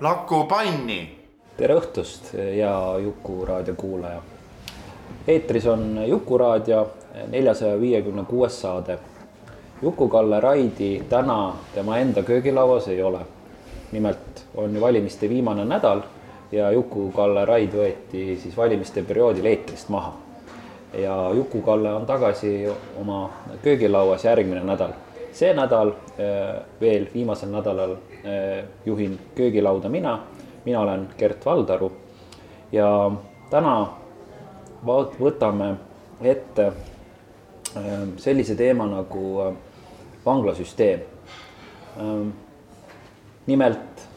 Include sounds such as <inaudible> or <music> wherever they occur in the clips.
Laku panni. tere õhtust ja Juku raadio kuulaja. eetris on Juku raadio neljasaja viiekümne kuues saade. Juku-Kalle Raidi täna tema enda köögilauas ei ole. nimelt on ju valimiste viimane nädal ja Juku-Kalle Raid võeti siis valimiste perioodil eetrist maha. ja Juku-Kalle on tagasi oma köögilauas järgmine nädal see nädal veel viimasel nädalal juhin köögilauda mina, mina olen Gert Valdaru ja täna võtame ette sellise teema nagu vanglasüsteem. nimelt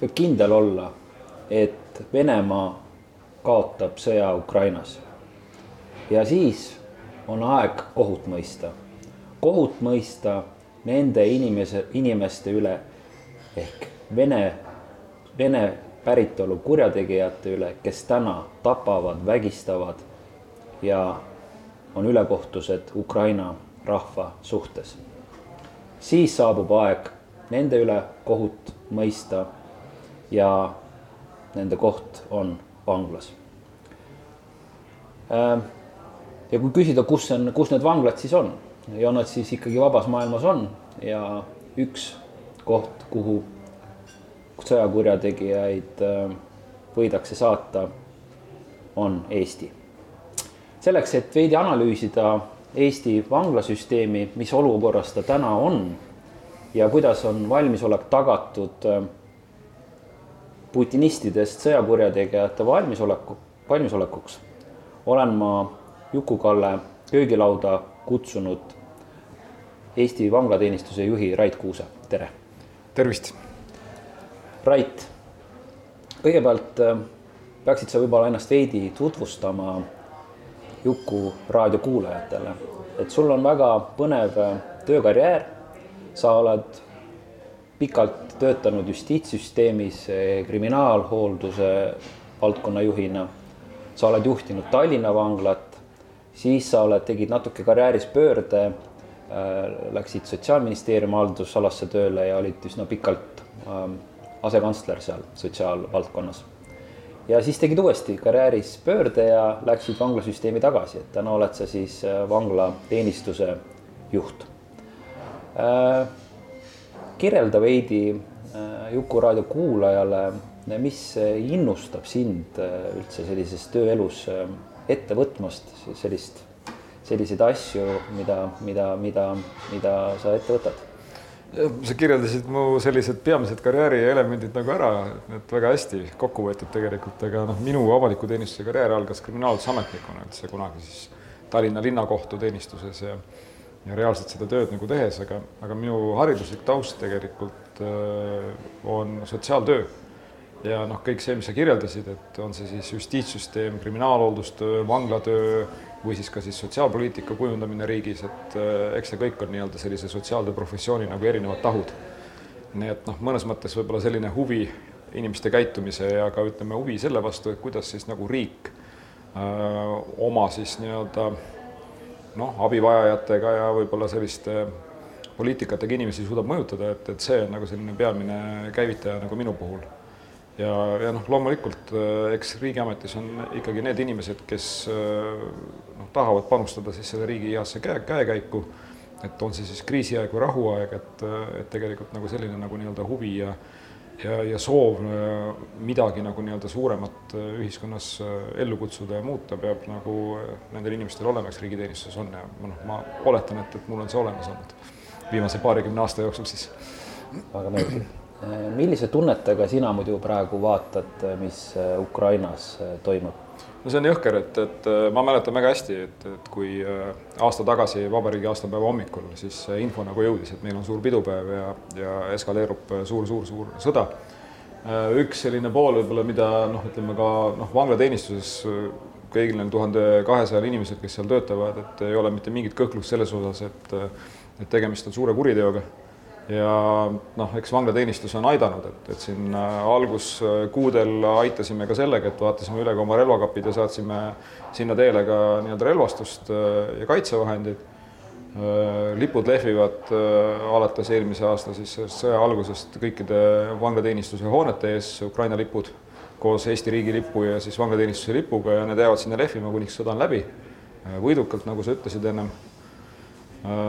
võib kindel olla, et Venemaa kaotab sõja Ukrainas ja siis on aeg kohut mõista. kohut mõista nende inimese, inimeste üle ehk Vene, Vene päritolu kurjategijate üle, kes täna tapavad, vägistavad ja on ülekohtused Ukraina rahva suhtes. siis saabub aeg nende üle kohut mõista ja nende koht on vanglas äh, ja kui küsida, kus on, kus need vanglad siis on ja nad siis ikkagi vabas maailmas on ja üks koht, kuhu sõjakurjategijaid äh, võidakse saata, on Eesti. selleks, et veidi analüüsida Eesti vanglasüsteemi, mis olukorras ta täna on ja kuidas on valmisolek tagatud äh, putinistidest sõjakurjategijate valmisoleku, valmisolekuks, olen ma Juku-Kalle köögilauda kutsunud Eesti vanglateenistuse juhi Rait Kuuse, tere. tervist. Rait, kõigepealt äh, peaksid sa võib-olla ennast veidi tutvustama Juku raadio kuulajatele, et sul on väga põnev äh, töökarjäär. sa oled pikalt töötanud justiitssüsteemis äh, kriminaalhoolduse valdkonna juhina. sa oled juhtinud Tallinna vanglat, siis sa oled, tegid natuke karjääris pöörde läksid Sotsiaalministeeriumi haldusalasse tööle ja olid üsna pikalt äh, asekantsler seal sotsiaalvaldkonnas. ja siis tegid uuesti karjääris pöörde ja läksid vanglasüsteemi tagasi, et täna oled sa siis äh, vanglateenistuse juht äh,. kirjelda veidi äh, Juku raadio kuulajale, mis innustab sind äh, üldse sellises tööelus äh, ette võtmast sellist, selliseid asju, mida, mida, mida, mida sa ette võtad? sa kirjeldasid mu sellised peamised karjääri elemendid nagu ära, et väga hästi kokku võetud tegelikult, aga noh, minu avaliku teenistuse karjäär algas kriminaalhaldusametnikuna üldse kunagi siis Tallinna linnakohtu teenistuses ja ja reaalselt seda tööd nagu tehes, aga, aga minu hariduslik taust tegelikult äh, on sotsiaaltöö ja noh, kõik see, mis sa kirjeldasid, et on see siis justiitssüsteem, kriminaalhooldustöö, vanglatöö või siis ka siis sotsiaalpoliitika kujundamine riigis, et äh, eks see kõik on nii-öelda sellise sotsiaaltöö professiooni nagu erinevad tahud. nii et noh, mõnes mõttes võib-olla selline huvi inimeste käitumise ja ka ütleme, huvi selle vastu, et kuidas siis nagu riik öö, äh, oma siis nii-öelda noh, abivajajatega ja võib-olla selliste poliitikatega inimesi suudab mõjutada, et, et see on nagu selline peamine käivitaja nagu minu puhul ja, ja noh, loomulikult äh, eks riigiametis on ikkagi need inimesed, kes äh, noh, tahavad panustada siis selle riigi heasse käe, käekäiku, et on see siis kriisiaeg või rahuaeg, et, äh, et tegelikult nagu selline nagu nii-öelda huvi ja ja, ja soov midagi nagu nii-öelda suuremat ühiskonnas ellu kutsuda ja muuta, peab nagu nendel inimestel olema, kes riigiteenistuses on. Ja noh, ma oletan, et, et mul on see olemas olnud viimase paarikümne aasta jooksul siis. väga meeldiv millise tunnetega sina muidu praegu vaatad, mis Ukrainas toimub? no see on jõhker, et, et ma mäletan väga hästi, et, et kui aasta tagasi vabariigi aastapäeva hommikul siis info nagu jõudis, et meil on suur pidupäev ja, ja eskaleerub suur-suur-suur sõda. üks selline pool võib-olla, mida noh, ütleme ka noh, vanglateenistuses kõigil neil tuhande kahesajal inimesel, kes seal töötavad, et ei ole mitte mingit kõhklust selles osas, et et tegemist on suure kuriteoga. Ja noh, eks vanglateenistus on aidanud, et, et siin äh, alguskuudel aitasime ka sellega, et vaatasime üle ka oma relvakapid ja saatsime sinna teele ka nii-öelda relvastust äh, ja kaitsevahendeid. Äh, lipud lehvivad alates eelmise aasta siis sõja algusest kõikide vanglateenistuse hoonete ees, Ukraina lipud koos Eesti riigilipu ja siis vanglateenistuse lipuga ja need jäävad sinna lehvima, kuniks sõda on läbi. võidukalt, nagu sa ütlesid ennem.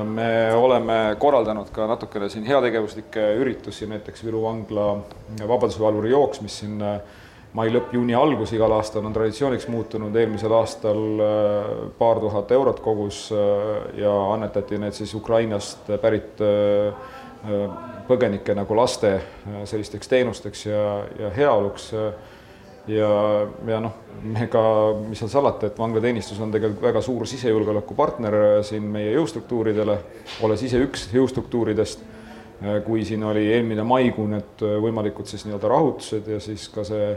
Me oleme korraldanud ka natukene siin heategevuslikke üritusi, näiteks Viru vangla Vabadusvalvuri jooks, mis siin äh, mai lõpp, juuni algus igal aastal on traditsiooniks muutunud, eelmisel aastal äh, paar tuhat eurot kogus äh, ja annetati need siis Ukrainast pärit põgenike nagu laste sellisteks teenusteks ja, ja heaoluks ja, ja noh, ega mis seal salata, et vanglateenistus on tegelikult väga suur sisejulgeolekupartner siin meie jõustruktuuridele, olles ise üks jõustruktuuridest, kui siin oli eelmine maikuu need võimalikud siis nii-öelda rahutused ja siis ka see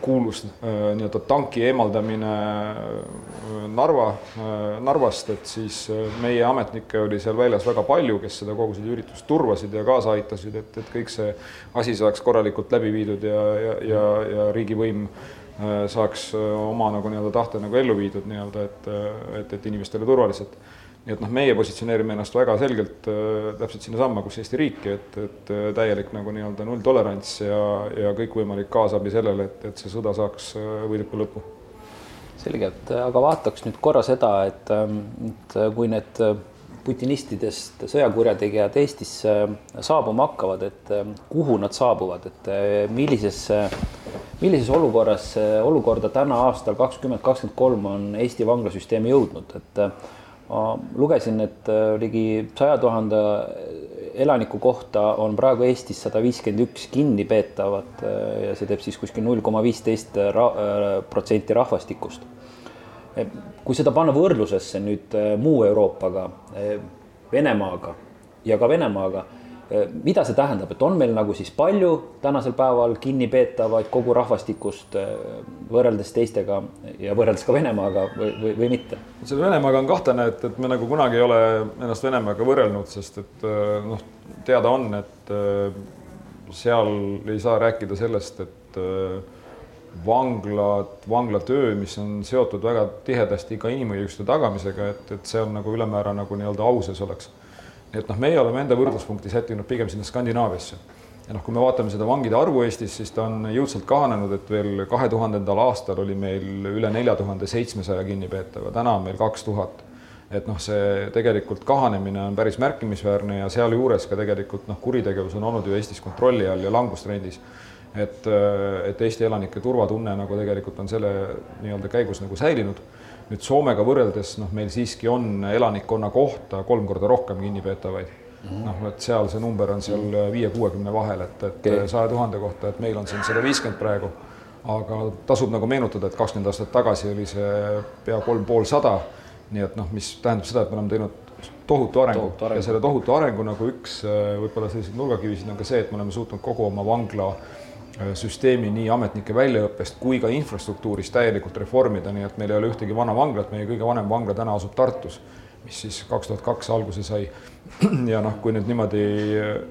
kuulus äh, nii-öelda tanki eemaldamine äh, Narva, äh, Narvast, et siis meie ametnikke oli seal väljas väga palju, kes seda kogu seda üritust turvasid ja kaasa aitasid, et, et kõik see asi saaks korralikult läbi viidud ja, ja, ja, ja riigivõim saaks oma nagu nii-öelda tahte nagu ellu viidud nii-öelda, et, et, et inimestele turvaliselt nii et noh, meie positsioneerime ennast väga selgelt äh, täpselt sinnasamma, kus Eesti riiki, et, et äh, täielik nagu nii-öelda nulltolerants ja, ja kõikvõimalik kaasabi sellele, et, et see sõda saaks äh, võiduka lõpu. selge, et aga vaataks nüüd korra seda, et, ähm, et kui need putinistidest sõjakurjategijad Eestisse saabuma hakkavad, et kuhu nad saabuvad, et millisesse, millises olukorras, olukorda täna aastal kakskümmend kakskümmend kolm on Eesti vanglasüsteem jõudnud, et ma lugesin, et äh, ligi saja tuhande elaniku kohta on praegu Eestis sada viiskümmend üks kinnipeetavat äh, ja see teeb siis kuskil null koma viisteist äh, protsenti rahvastikust. kui seda panna võrdlusesse nüüd muu Euroopaga, Venemaaga ja ka Venemaaga mida see tähendab, et on meil nagu siis palju tänasel päeval kinnipeetavaid kogu rahvastikust äh, võrreldes teistega ja võrreldes ka Venemaaga või, või, või mitte? selle Venemaaga on kahtlane, et, et me nagu kunagi ei ole ennast Venemaaga võrrelnud, sest et äh, noh, teada on, et seal ei saa rääkida sellest, et vanglad, vanglatöö, mis on seotud väga tihedasti ka inimõiguste tagamisega, et, et see on nagu ülemäära nagu nii-öelda auses oleks et noh, meie oleme enda võrdluspunkti sättinud pigem sinna Skandinaaviasse. ja noh, kui me vaatame seda vangide arvu Eestis, siis ta on jõudsalt kahanenud, et veel kahe tuhandendal aastal oli meil üle nelja tuhande seitsmesaja kinnipeetava, täna on meil kaks tuhat. et noh, see tegelikult kahanemine on päris märkimisväärne ja sealjuures ka tegelikult noh, kuritegevus on olnud ju Eestis kontrolli all ja langustrendis et, et Eesti elanike turvatunne nagu tegelikult on selle nii-öelda käigus nagu säilinud nüüd Soomega võrreldes noh, meil siiski on elanikkonna kohta kolm korda rohkem kinnipeetavaid mm -hmm.. noh, et seal see number on seal viie-kuuekümne vahel, et, et saja okay. tuhande kohta, et meil on siin sada viiskümmend praegu. aga tasub nagu meenutada, et kakskümmend aastat tagasi oli see pea kolm pool sada. nii et noh, mis tähendab seda, et me oleme teinud tohutu arengu, tohutu arengu. ja selle tohutu arengu nagu üks võib-olla selliseid nurgakivisid on ka see, et me oleme suutnud kogu oma vangla äh, Äh, süsteemi nii ametnike väljaõppest kui ka infrastruktuurist täielikult reformida, nii et meil ei ole ühtegi vana vanglat, meie kõige vanem vangla täna asub Tartus, mis siis kaks tuhat kaks alguse sai. <clears throat> ja noh, kui nüüd niimoodi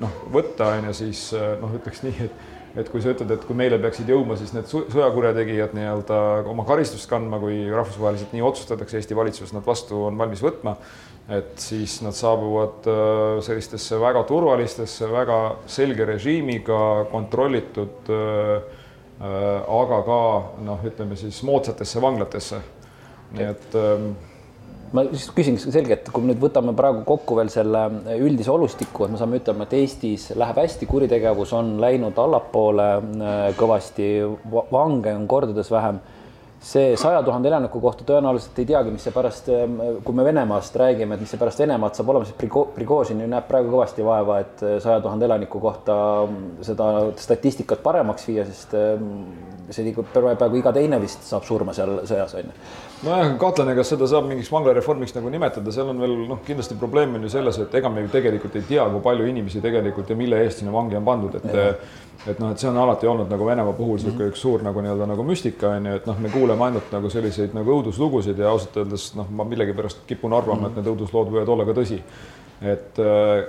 noh, võtta on ju, siis äh, noh, ütleks nii, et et kui sa ütled, et kui meile peaksid jõudma siis need sõjakurjategijad nii-öelda oma karistust kandma, kui rahvusvaheliselt nii otsustatakse, Eesti valitsus nad vastu on valmis võtma, et siis nad saabuvad äh, sellistesse väga turvalistesse, väga selge režiimiga kontrollitud, äh, äh, aga ka noh, ütleme siis moodsatesse vanglatesse. nii et ähm, ma siis küsin selgelt, kui me nüüd võtame praegu kokku veel selle üldise olustiku, et me saame ütlema, et Eestis läheb hästi, kuritegevus on läinud allapoole kõvasti, vange on kordades vähem see saja tuhande elaniku kohta tõenäoliselt ei teagi, mis see pärast, kui me Venemaast räägime, et mis see pärast Venemaad saab olema, siis Prigo-, Prigožin ju näeb praegu kõvasti vaeva, et saja tuhande elaniku kohta seda statistikat paremaks viia, sest see liigub peaaegu iga teine vist saab surma seal sõjas, on ju. Nojah, kahtlane, kas seda saab mingiks vanglareformiks nagu nimetada, seal on veel noh, kindlasti probleem on ju selles, et ega me ju tegelikult ei tea, kui palju inimesi tegelikult ja mille eest sinna vangi on pandud, et ja et noh, et see on alati olnud nagu Venemaa puhul niisugune mm -hmm. üks suur nagu nii-öelda nagu müstika on ju, et noh, me kuuleme ainult nagu selliseid nagu õuduslugusid ja ausalt öeldes noh, ma millegipärast kipun arvama mm, -hmm. et need õuduslood võivad olla ka tõsi. et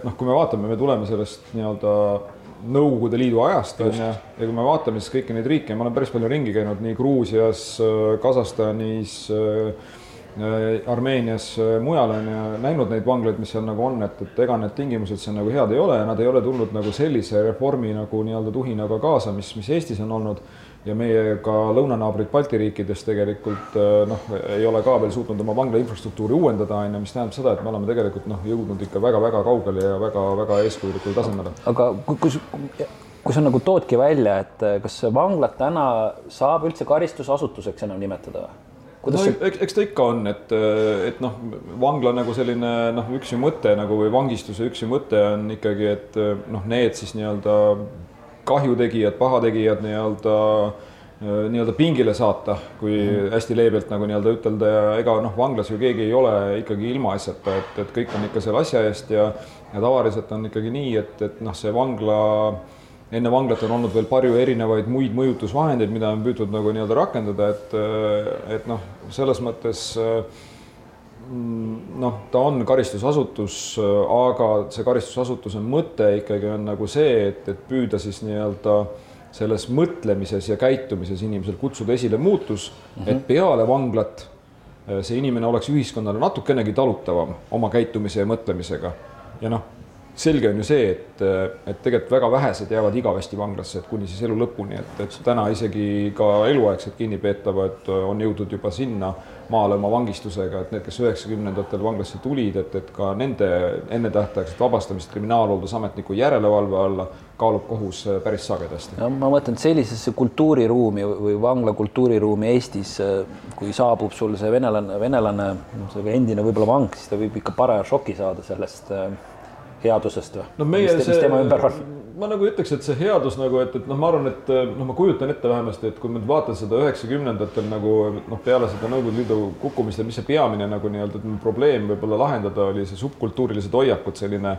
noh, kui me vaatame, me tuleme sellest nii-öelda Nõukogude Liidu ajast on ju, ja kui me vaatame siis kõiki neid riike, ma olen päris palju ringi käinud nii Gruusias, äh, Kasahstanis äh,, Äh, Armeenias, mujal on ju näinud neid vanglaid, mis seal nagu on, et, et ega need tingimused seal nagu head ei ole ja nad ei ole tulnud nagu sellise reformi nagu nii-öelda tuhinaga kaasa, mis, mis Eestis on olnud. Ja meie ka lõunanaabrid Balti riikides tegelikult äh, noh, ei ole ka veel suutnud oma vangla infrastruktuuri uuendada, on ju, mis tähendab seda, et me oleme tegelikult noh, jõudnud ikka väga-väga kaugele ja väga-väga eeskujulikule tasemele. aga kui, kui sa nagu toodki välja, et kas vanglat täna saab üldse karistusasutuseks enam nimetada või? no see... eks, eks ta ikka on, et, et noh, vangla nagu selline noh, üks ju mõte nagu või vangistuse üks ju mõte on ikkagi, et noh, need siis nii-öelda kahjutegijad, pahategijad nii-öelda nii-öelda pingile saata, kui mm. hästi leebelt nagu nii-öelda ütelda ja ega noh, vanglas ju keegi ei ole ikkagi ilmaasjata, et, et kõik on ikka seal asja eest ja ja tavaliselt on ikkagi nii, et, et noh, see vangla äh, enne vanglat on olnud veel palju erinevaid muid mõjutusvahendeid, mida on püütud nagu nii-öelda rakendada, et, et noh, selles mõttes noh, ta on karistusasutus, aga see karistusasutuse mõte ikkagi on nagu see, et, et püüda siis nii-öelda selles mõtlemises ja käitumises inimesel kutsuda esile muutus mm, -hmm. et peale vanglat see inimene oleks ühiskonnale natukenegi talutavam oma käitumise ja mõtlemisega. ja noh selge on ju see, et, et tegelikult väga vähesed jäävad igavesti vanglasse, et kuni siis elu lõpuni, et, et täna isegi ka eluaegsed kinnipeetavad on jõudnud juba sinna maale oma vangistusega, et need, kes üheksakümnendatel vanglasse tulid, et, et ka nende ennetähtaegset vabastamist kriminaalhooldusametniku järelevalve alla kaalub kohus päris sagedasti. no ma mõtlen, et sellisesse kultuuriruumi või vangla kultuuriruumi Eestis, kui saabub sul see venelane, venelane, see endine võib-olla vang, siis ta võib ikka paraja šoki saada sellest headusest või? no meie mis, see, ma nagu ütleks, et see headus nagu, et, et noh, ma arvan, et noh, ma kujutan ette vähemasti, et kui ma nüüd vaatan seda üheksakümnendatel nagu noh, peale seda Nõukogude Liidu kukkumist ja mis see peamine nagu nii-öelda probleem võib-olla lahendada oli see subkultuurilised hoiakud, selline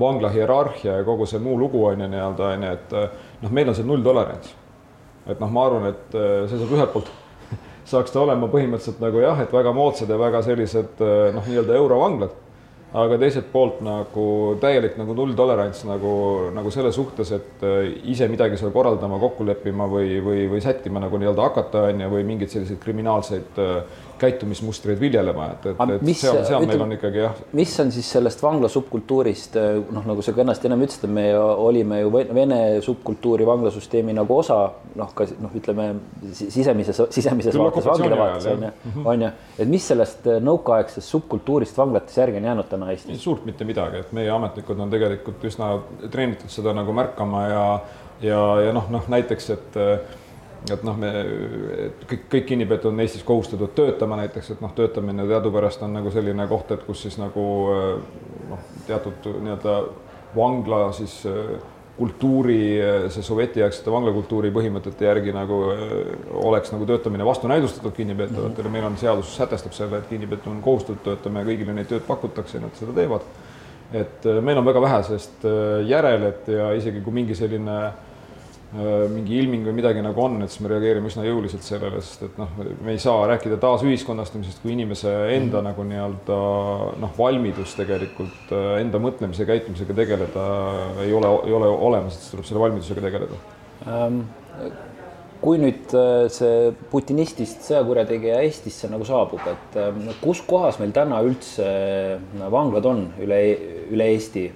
vangla hierarhia ja kogu see muu lugu on ju nii-öelda on ju, et noh, meil on see nulltolerants. et noh, ma arvan, et see saab ühelt poolt <laughs> saaks ta olema põhimõtteliselt nagu jah, et väga moodsad ja väga sellised noh, nii-öelda eurovanglad aga teiselt poolt nagu täielik nagu nulltolerants nagu, nagu selle suhtes, et äh, ise midagi seal korraldama, kokku leppima või, või, või sättima nagu nii-öelda hakata, on ju, või mingeid selliseid kriminaalseid äh, käitumismustreid viljelema, et, et, et mis, seal, seal ütleme, meil on ikkagi jah. mis on siis sellest vangla subkultuurist, äh, noh, nagu sa kenasti ennem ütlesid, et me olime ju Vene subkultuuri vanglasüsteemi nagu osa, noh, ka noh, ütleme sisemises, sisemises vaates vangide vaates on ju, on ju, et mis sellest nõukaaegsest subkultuurist vanglates järgi on jäänud täna? Eestis? suurt mitte midagi, et meie ametnikud on tegelikult üsna treenitud seda nagu märkama ja, ja, ja noh, noh näiteks, et et noh, me kõik, kõik kinnipeetud on Eestis kohustatud töötama näiteks, et noh, töötamine teadupärast on nagu selline koht, et kus siis nagu noh, teatud nii-öelda vangla siis kultuuri, see sovjetiaegsete vanglakultuuri põhimõtete järgi nagu oleks nagu töötamine vastunäidustatud kinnipeetavatele mm, -hmm. meil on seadus sätestab selle, et kinnipeetav on kohustatud töötama ja kõigile neid tööd pakutakse ja nad seda teevad. et meil on väga vähe sellest järel, et ja isegi kui mingi selline äh, Äh, mingi ilming või midagi nagu on, et siis me reageerime üsna jõuliselt sellele, sest et noh, me ei saa rääkida taasühiskonnastamisest, kui inimese enda mm. nagu nii-öelda noh, valmidus tegelikult äh, enda mõtlemise ja käitumisega tegeleda ei ole, ei ole olemas, et siis tuleb selle valmidusega tegeleda ähm,. kui nüüd äh, see putinistist sõjakurjategija Eestisse nagu saabub, et kus kohas meil täna üldse vanglad on üle, üle Eesti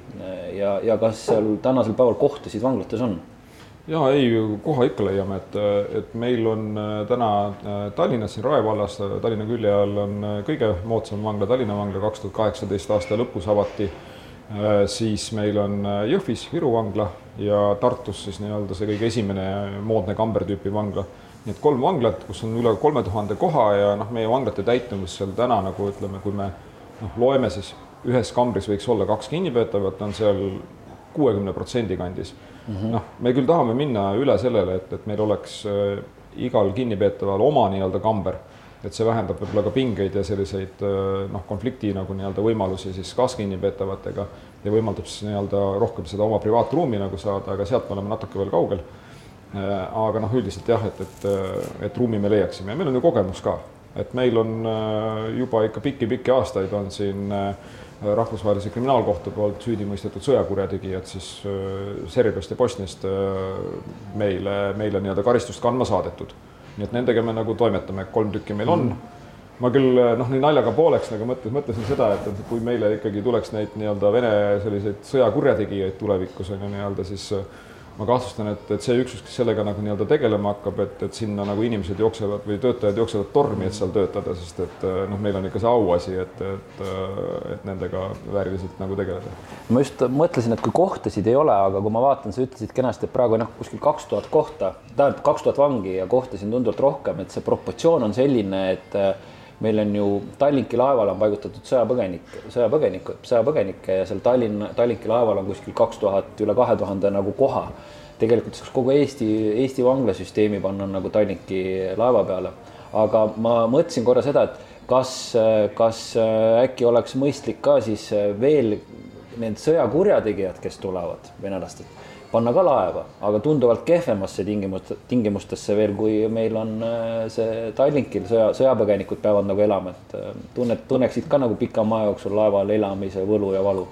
ja, ja kas seal tänasel päeval kohtasid vanglates on? Ja ei, koha ikka leiame, et, et meil on äh, täna äh, Tallinnas siin Rae vallas Tallinna külje all on äh, kõige moodsam vangla, Tallinna vangla kaks tuhat kaheksateist aasta lõpus avati. siis meil on Jõhvis Viru vangla ja Tartus siis nii-öelda see kõige esimene moodne kamber tüüpi vangla. nii et kolm vanglat, kus on üle kolme tuhande koha ja noh, meie vanglate täituvus seal täna nagu ütleme, kui me noh, loeme siis ühes kambris võiks olla kaks kinnipeetavat, on seal kuuekümne protsendi kandis mm -hmm.. noh, me küll tahame minna üle sellele, et, et meil oleks äh, igal kinnipeetaval oma nii-öelda kamber, et see vähendab võib-olla ka pingeid ja selliseid äh, noh, konflikti nagu nii-öelda võimalusi siis kaaskinnipeetavatega ja võimaldab siis nii-öelda rohkem seda oma privaatruumi nagu saada, aga sealt me oleme natuke veel kaugel. Äh, aga noh, üldiselt jah, et, et, et ruumi me leiaksime. Ja meil on ju kogemus ka, et meil on juba ikka pikki-pikki aastaid on siin äh, rahvusvahelise kriminaalkohtu poolt süüdi mõistetud sõjakurjategijad siis Serbiast ja Bosniast meile, meile nii-öelda karistust kandma saadetud. nii et nendega me nagu toimetame, kolm tükki meil on mm. ma küll noh, nii naljaga pooleks nagu mõtles, mõtlesin seda, et, et kui meile ikkagi tuleks neid nii-öelda Vene selliseid sõjakurjategijaid tulevikus on ju nii-öelda siis äh, ma kahtlustan, et, et see üksus, kes sellega nagu nii-öelda tegelema hakkab, et, et sinna nagu inimesed jooksevad või töötajad jooksevad tormi, et seal töötada, sest et noh, meil on ikka see auasi, et, et, et nendega vääriliselt nagu tegeleda. ma just mõtlesin, et kui kohtasid ei ole, aga kui ma vaatan, sa ütlesid kenasti, et praegu noh, kuskil kaks tuhat kohta, tähendab kaks tuhat vangi ja kohtasid tunduvalt rohkem, et see proportsioon on selline, et meil on ju Tallinki laeval on paigutatud sõjapõgenik, sõjapõgenikud, sõjapõgenikke ja seal Tallinn, Tallinki laeval on kuskil kaks tuhat, üle kahe tuhande nagu koha. tegelikult saaks kogu Eesti, Eesti vanglasüsteemi panna nagu Tallinki laeva peale. aga ma mõtlesin korra seda, et kas, kas äkki oleks mõistlik ka siis veel need sõjakurjategijad, kes tulevad venelastelt panna ka laeva, aga tunduvalt kehvemasse tingimust, tingimustesse veel, kui meil on äh, see Tallinkil sõja, sõjapõgenikud peavad nagu elama, et äh, tunned, tunneksid ka nagu pika maa jooksul laeval elamise võlu ja valu.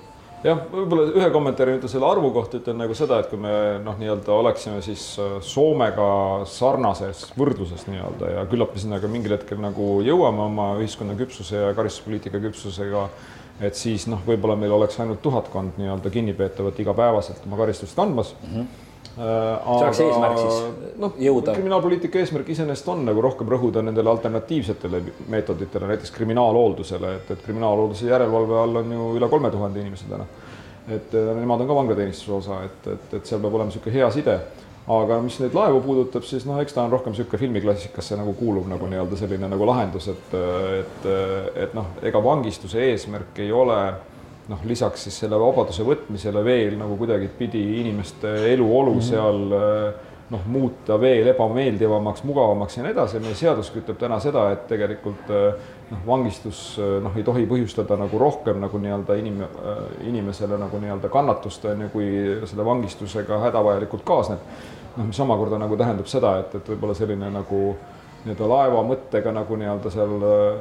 Jah, võib-olla ühe kommentaari nüüd selle arvu kohta ütlen nagu seda, et kui me noh, nii-öelda oleksime siis äh, Soomega sarnases võrdluses nii-öelda ja küllap me sinna ka mingil hetkel nagu jõuame oma ühiskonna küpsuse ja karistuspoliitika küpsusega et siis noh, võib-olla meil oleks ainult tuhatkond nii-öelda kinnipeetavat igapäevaselt oma karistust kandmas mm. -hmm see oleks eesmärk siis noh, jõuda? kriminaalpoliitika eesmärk iseenesest on nagu rohkem rõhuda nendele alternatiivsetele meetoditele, näiteks kriminaalhooldusele, et, et kriminaalhoolduse järelevalve all on ju üle kolme tuhande inimese täna. et äh, nemad on ka vanglateenistuse osa, et, et, et seal peab olema niisugune hea side aga mis neid laevu puudutab, siis noh, eks ta on rohkem niisugune filmiklassikasse nagu kuulub nagu nii-öelda selline nagu lahendus, et, et, et noh, ega vangistuse eesmärk ei ole noh, lisaks siis selle vabaduse võtmisele veel nagu kuidagipidi inimeste eluolu mm -hmm. seal noh, muuta veel ebameeldivamaks, mugavamaks ja nii edasi, meie seadus ütleb täna seda, et tegelikult noh, vangistus noh, ei tohi põhjustada nagu rohkem nagu nii-öelda inim-, inimesele nagu nii-öelda kannatust, on ju, kui selle vangistusega hädavajalikult kaasneb noh, mis omakorda nagu tähendab seda, et, et võib-olla selline nagu nii-öelda laeva mõttega nagu nii-öelda seal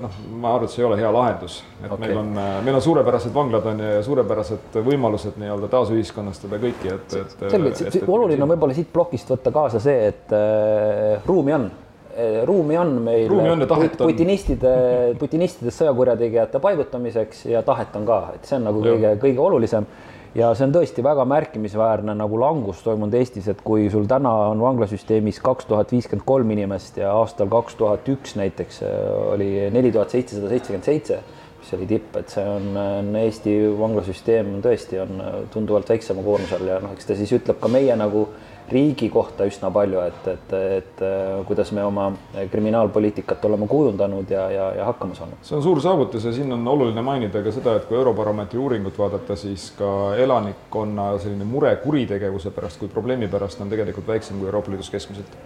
noh, ma arvan, et see ei ole hea lahendus, et okay. meil on, meil on suurepärased vanglad on ju ja suurepärased võimalused nii-öelda taasühiskonnastada kõiki, et, et. selge, oluline on võib-olla siit plokist võtta kaasa see, et äh, ruumi on. Äh, ruumi on meil ruumi on putinistide, putinistide sõjakurjategijate paigutamiseks ja tahet on ka, et see on nagu kõige, kõige olulisem ja see on tõesti väga märkimisväärne nagu langus toimunud Eestis, et kui sul täna on vanglasüsteemis kaks tuhat viiskümmend kolm inimest ja aastal kaks tuhat üks näiteks äh, oli neli tuhat seitsesada seitsekümmend seitse, mis oli tipp, et see on, on Eesti vanglasüsteem tõesti on tunduvalt väiksema koormuse all ja noh, eks ta siis ütleb ka meie nagu riigi kohta üsna palju, et, et, et kuidas me oma kriminaalpoliitikat oleme kujundanud ja, ja, ja hakkama saanud. see on suur saavutus ja siin on oluline mainida ka seda, et kui Eurobaromeetri uuringut vaadata, siis ka elanikkonna selline mure kuritegevuse pärast kui probleemi pärast on tegelikult väiksem kui Euroopa Liidus keskmiselt.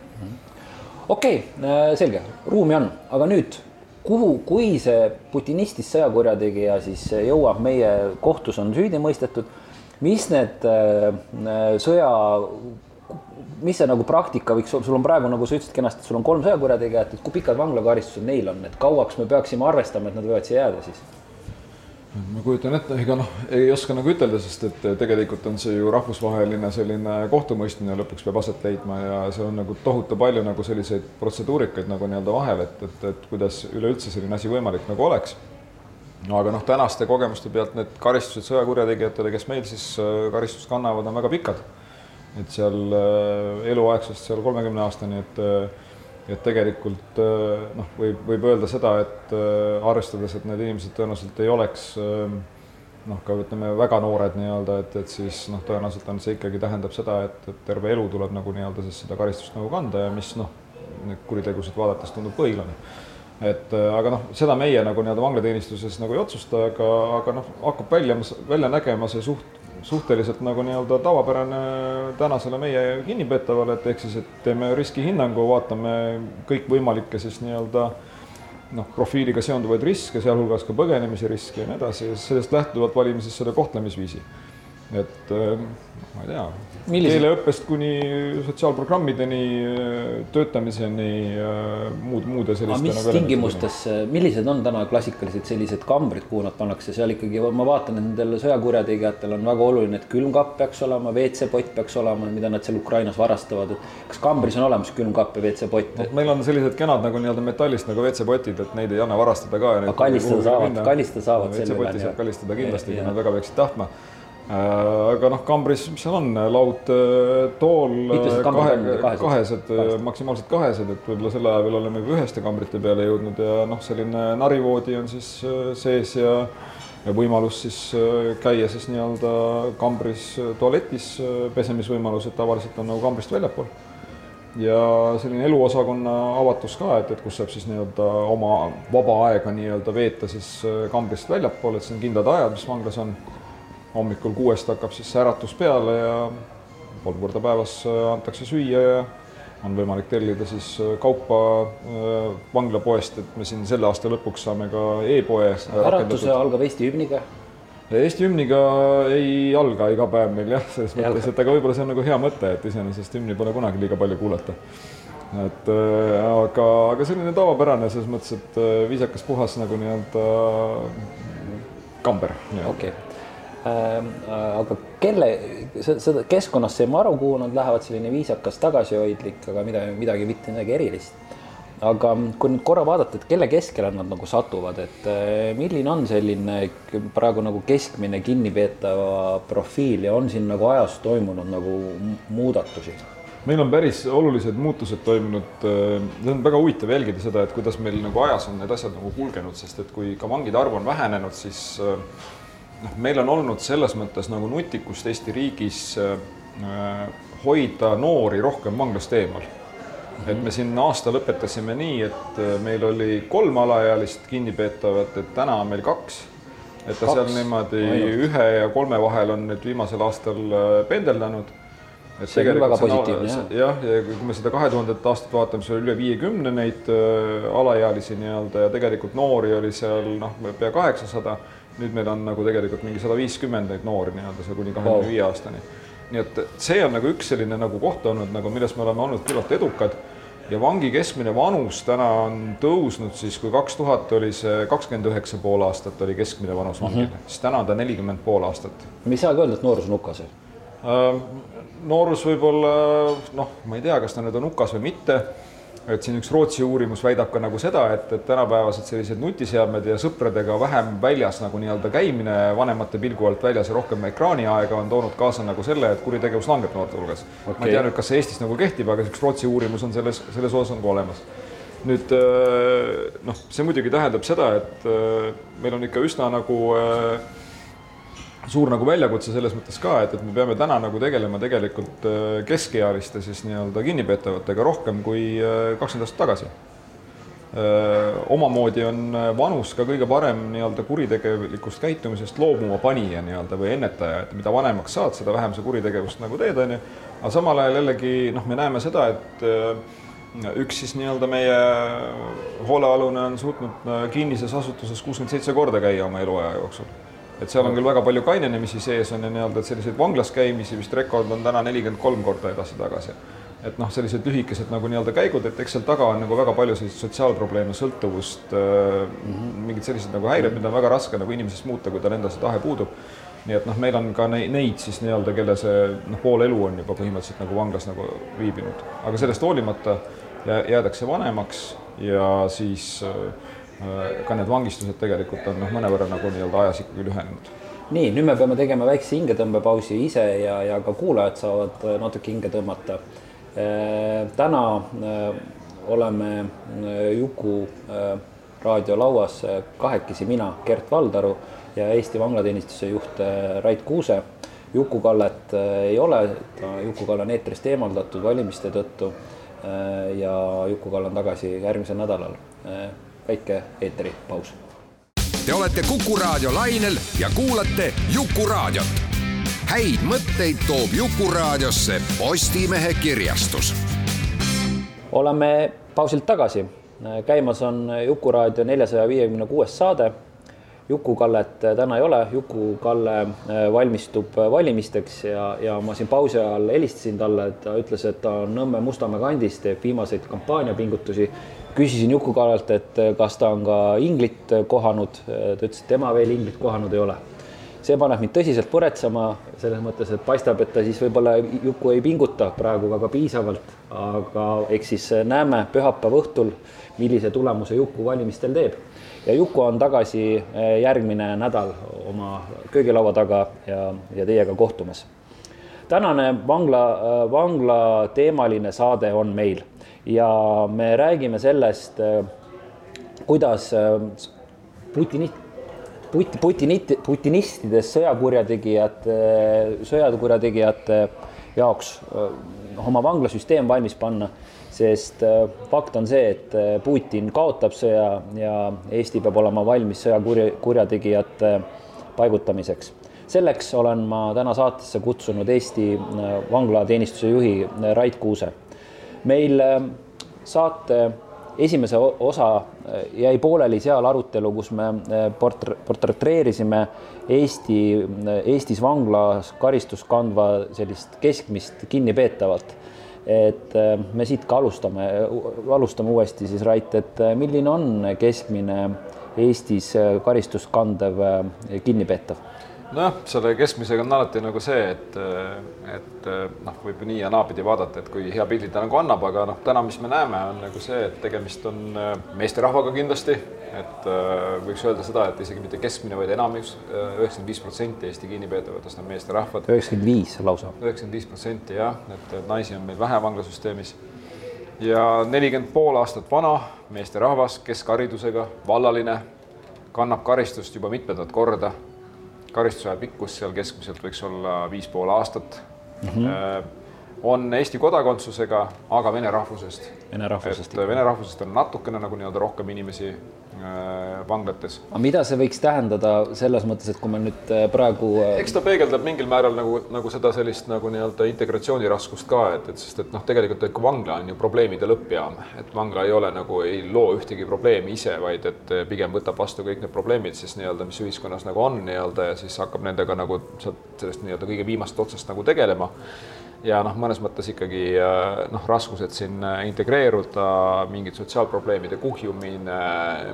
okei okay,, selge, ruumi on, aga nüüd kuhu, kui see putinistist sõjakurjategija siis jõuab meie kohtus on süüdi mõistetud, mis need sõja mis see nagu praktika võiks sul on praegu, nagu sa ütlesid kenasti, et sul on kolm sõjakurjategijat, et kui pikad vanglakaristused neil on, et kauaks me peaksime arvestama, et nad võivad siia jääda siis? ma kujutan ette, ega noh, ei oska nagu ütelda, sest et tegelikult on see ju rahvusvaheline selline kohtumõistmine lõpuks peab aset leidma ja see on nagu tohutu palju nagu selliseid protseduurikaid nagu nii-öelda vahel, et, et, et kuidas üleüldse selline asi võimalik nagu oleks. aga noh, tänaste kogemuste pealt need karistused sõjakurjategijatele, kes meil siis äh, karistust kannavad, on väga pikad et seal äh, eluaegsest seal kolmekümne aastani, et äh, et tegelikult äh, noh, võib, võib öelda seda, et arvestades, et need inimesed tõenäoliselt ei oleks noh, ka ütleme, väga noored nii-öelda, et, et siis noh, tõenäoliselt on see ikkagi tähendab seda, et, et terve elu tuleb nagu nii-öelda siis seda karistust nagu kanda ja mis noh, neid kuritegusid vaadates tundub põhiline. et aga noh, seda meie nagu nii-öelda vanglateenistuses nagu ei otsusta, aga, aga noh, hakkab välja, välja nägema see suht, suhteliselt nagu nii-öelda tavapärane tänasele meie kinnipeetavale, et ehk siis, et teeme riskihinnangu, vaatame kõikvõimalikke siis nii-öelda noh, profiiliga seonduvaid riske, sealhulgas ka põgenemise riske ja nii edasi, sellest lähtuvalt valime siis selle kohtlemisviisi. Et ähm, ma ei tea keeleõppest kuni sotsiaalprogrammideni, töötamiseni, muud, muude selliste. mis nagu tingimustes, millised on täna klassikalised sellised kambrid, kuhu nad pannakse, seal ikkagi ma vaatan, et nendel sõjakurjategijatel on väga oluline, et külmkapp peaks olema, WC-pott peaks olema, mida nad seal Ukrainas varastavad. kas kambris on olemas külmkapp ja WC-pott no,? meil on sellised kenad nagu nii-öelda metallist nagu WC-potid, et neid ei anna varastada ka. kallistada saavad, kallistada saavad. WC-potti saab kallistada kindlasti, kui nad väga peaksid tahtma aga noh, kambris, mis seal on, laud, äh, tool, kahe, kahesed, maksimaalselt kahesed, et võib-olla sel ajal veel oleme juba üheste kambrite peale jõudnud ja noh, selline narivoodi on siis äh, sees ja ja võimalus siis käia siis nii-öelda kambris tualetis, pesemisvõimalused tavaliselt on nagu kambrist väljapool. ja selline eluosakonna avatus ka, et, et kus saab siis nii-öelda oma vaba aega nii-öelda veeta siis kambrist väljapool, et siin kindlad ajad, mis vanglas on hommikul kuuest hakkab siis see äratus peale ja kolm korda päevas äh, antakse süüa ja on võimalik tellida siis äh, kaupa äh, vanglapoest, et me siin selle aasta lõpuks saame ka e-poe. äratus algab Eesti hümniga? Eesti hümniga ei alga iga päev meil jah, selles mõttes, et aga võib-olla see on nagu hea mõte, et iseenesest hümni pole kunagi liiga palju kuulata. et äh, aga, aga selline tavapärane selles mõttes, et viisakas, puhas nagu nii-öelda kamber. okei okay äh, aga kelle, seda keskkonnas saime aru, kuhu nad lähevad, selline viisakas, tagasihoidlik, aga midagi, midagi mitte midagi erilist. aga kui nüüd korra vaadata, et kelle keskele nad nagu satuvad, et äh, milline on selline praegu nagu keskmine kinnipeetava profiil ja on siin nagu ajas toimunud nagu muudatusi? meil on päris olulised muutused toimunud, äh, see on väga huvitav jälgida seda, et kuidas meil nagu ajas on need asjad nagu kulgenud, sest et kui ka vangide arv on vähenenud, siis noh, meil on olnud selles mõttes nagu nutikust Eesti riigis äh, hoida noori rohkem vanglast eemal et me siin aasta lõpetasime nii, et äh, meil oli kolm alaealist kinnipeetavat, et täna on meil kaks. et ta kaks. seal niimoodi Ainult. ühe ja kolme vahel on nüüd viimasel aastal äh, pendeldanud. et see on väga positiivne jah. jah, ja kui me seda kahe tuhandet aastat vaatame, siis oli üle viiekümne neid äh, alaealisi nii-öelda ja tegelikult noori oli seal noh, pea kaheksasada nüüd meil on nagu tegelikult mingi sada viiskümmend neid noori nii-öelda seal kuni kahekümne viie aastani. nii et see on nagu üks selline nagu koht olnud nagu, milles me oleme olnud küllalt edukad ja vangi keskmine vanus täna on tõusnud siis, kui kaks tuhat oli see kakskümmend üheksa pool aastat oli keskmine vanus vangil mm, -hmm. siis täna on ta nelikümmend pool aastat. me ei saagi öelda, et noorus on hukas ju äh,? noorus võib-olla noh, ma ei tea, kas ta nüüd on hukas või mitte et siin üks Rootsi uurimus väidab ka nagu seda, et, et tänapäevased sellised nutiseadmed ja sõpradega vähem väljas nagu nii-öelda käimine vanemate pilgu alt väljas ja rohkem ekraaniaega on toonud kaasa nagu selle, et kuritegevus langeb noorte hulgas okay.. ma ei tea nüüd, kas see Eestis nagu kehtib, aga üks Rootsi uurimus on selles, selles osas on ka olemas. nüüd äh, noh, see muidugi tähendab seda, et äh, meil on ikka üsna nagu äh, suur nagu väljakutse selles mõttes ka, et, et me peame täna nagu tegelema tegelikult äh, keskealiste siis nii-öelda kinnipeetavatega rohkem kui äh, kakskümmend aastat tagasi. Äh, omamoodi on vanus ka kõige parem nii-öelda kuritegelikust käitumisest loobuma panija nii-öelda või ennetaja, et mida vanemaks saad, seda vähem sa kuritegevust nagu teed, on ju. aga samal ajal jällegi noh, me näeme seda, et üks siis nii-öelda meie hoolealune on suutnud kinnises asutuses kuuskümmend seitse korda käia oma eluaja jooksul et seal on küll väga palju kainenemisi sees on ja nii-öelda, et selliseid vanglas käimisi vist rekord on täna nelikümmend kolm korda edasi-tagasi. et noh, sellised lühikesed nagu nii-öelda käigud, et eks seal taga on nagu väga palju selliseid sotsiaalprobleeme, sõltuvust mm, -hmm. mingid sellised nagu häired, mida on väga raske nagu inimesest muuta, kui tal endal see tahe puudub. nii et noh, meil on ka neid, neid siis nii-öelda, kelle see noh, pool elu on juba põhimõtteliselt nagu vanglas nagu viibinud, aga sellest hoolimata jäädakse vanemaks ja siis Äh, ka need vangistused tegelikult on noh, mõnevõrra nagu nii-öelda ajas ikkagi lühenenud. nii, nüüd me peame tegema väikse hingetõmbepausi ise ja, ja ka kuulajad saavad äh, natuke hinge tõmmata. Äh, täna oleme Juku raadiolauas kahekesi mina, Gert Valdaru ja Eesti vanglateenistuse juht Rait Kuuse. Juku-Kallet ei ole, Juku-Kalle on eetrist eemaldatud valimiste tõttu ja Juku-Kalle on tagasi järgmisel nädalal. Väike eetripaus. Te olete Kuku raadio lainel ja kuulate Jukuraadiot. häid mõtteid toob Jukuraadiosse Postimehe kirjastus. oleme pausilt tagasi. käimas on Jukuraadio neljasaja viiekümne kuues saade Juku-Kallet täna ei ole, Juku-Kalle äh, valmistub äh, valimisteks ja, ja ma siin pausi ajal helistasin talle, et ta ütles, et ta on Nõmme Mustamäe kandis, teeb viimaseid kampaaniapingutusi. küsisin Juku-Kallelt, et äh, kas ta on ka inglit kohanud, ta ütles, et tema veel inglit kohanud ei ole. see paneb mind tõsiselt muretsema, selles mõttes, et paistab, et ta siis võib-olla Juku ei pinguta praegu väga piisavalt, aga eks siis näeme pühapäeva õhtul, millise tulemuse Juku valimistel teeb ja Juku on tagasi eh, järgmine nädal oma köögilaua taga ja, ja teiega kohtumas. tänane vangla, eh, vangla teemaline saade on meil ja me räägime sellest, eh, kuidas Putini, Put-, Putinit-, putinistidest sõjakurjategijate, sõjakurjategijate jaoks oma vanglasüsteem valmis panna sest äh, fakt on see, et äh, Putin kaotab sõja ja Eesti peab olema valmis sõjakurja, kurjategijate paigutamiseks. selleks olen ma täna saatesse kutsunud Eesti äh, vanglateenistuse juhi Rait Kuuse. meil saate esimese osa jäi pooleli seal arutelu, kus me portre-, portretreerisime Eesti, Eestis vanglas karistust kandva sellist keskmist kinnipeetavat et äh, me siit ka alustame, alustame uuesti siis Rait, et äh, milline on keskmine Eestis äh, karistust kandev kinnipeetav? Nojah, selle keskmisega on alati nagu see, et, et noh, võib ju nii ja naapidi vaadata, et kui hea pildi ta nagu annab, aga noh, täna, mis me näeme, on nagu see, et tegemist on meesterahvaga kindlasti, et võiks öelda seda, et isegi mitte keskmine, vaid enamus, üheksakümmend viis protsenti Eesti kinnipeetavatest on meesterahvad. üheksakümmend viis lausa. üheksakümmend viis protsenti jah, et naisi on meil vähe vanglasüsteemis ja nelikümmend pool aastat vana meesterahvas, keskharidusega, vallaline, kannab karistust juba mitmendat korda karistusaja pikkus seal keskmiselt võiks olla viis pool aastat mm. -hmm. On Eesti kodakondsusega, aga vene rahvusest. Vene rahvusest. et vene rahvusest on natukene nagu nii-öelda rohkem inimesi Äh, vanglates. aga mida see võiks tähendada selles mõttes, et kui me nüüd äh, praegu äh, eks ta peegeldab mingil määral nagu, nagu seda sellist nagu nii-öelda integratsiooniraskust ka, et, et sest et noh, tegelikult ikka vangla on ju probleemide lõppjaam, et vangla ei ole nagu, ei loo ühtegi probleemi ise, vaid et pigem võtab vastu kõik need probleemid siis nii-öelda, mis ühiskonnas nagu on nii-öelda ja siis hakkab nendega nagu sealt sellest nii-öelda kõige viimast otsast nagu tegelema ja noh, mõnes mõttes ikkagi äh, noh, raskused siin äh, integreeruda, mingid sotsiaalprobleemide kuhjumine,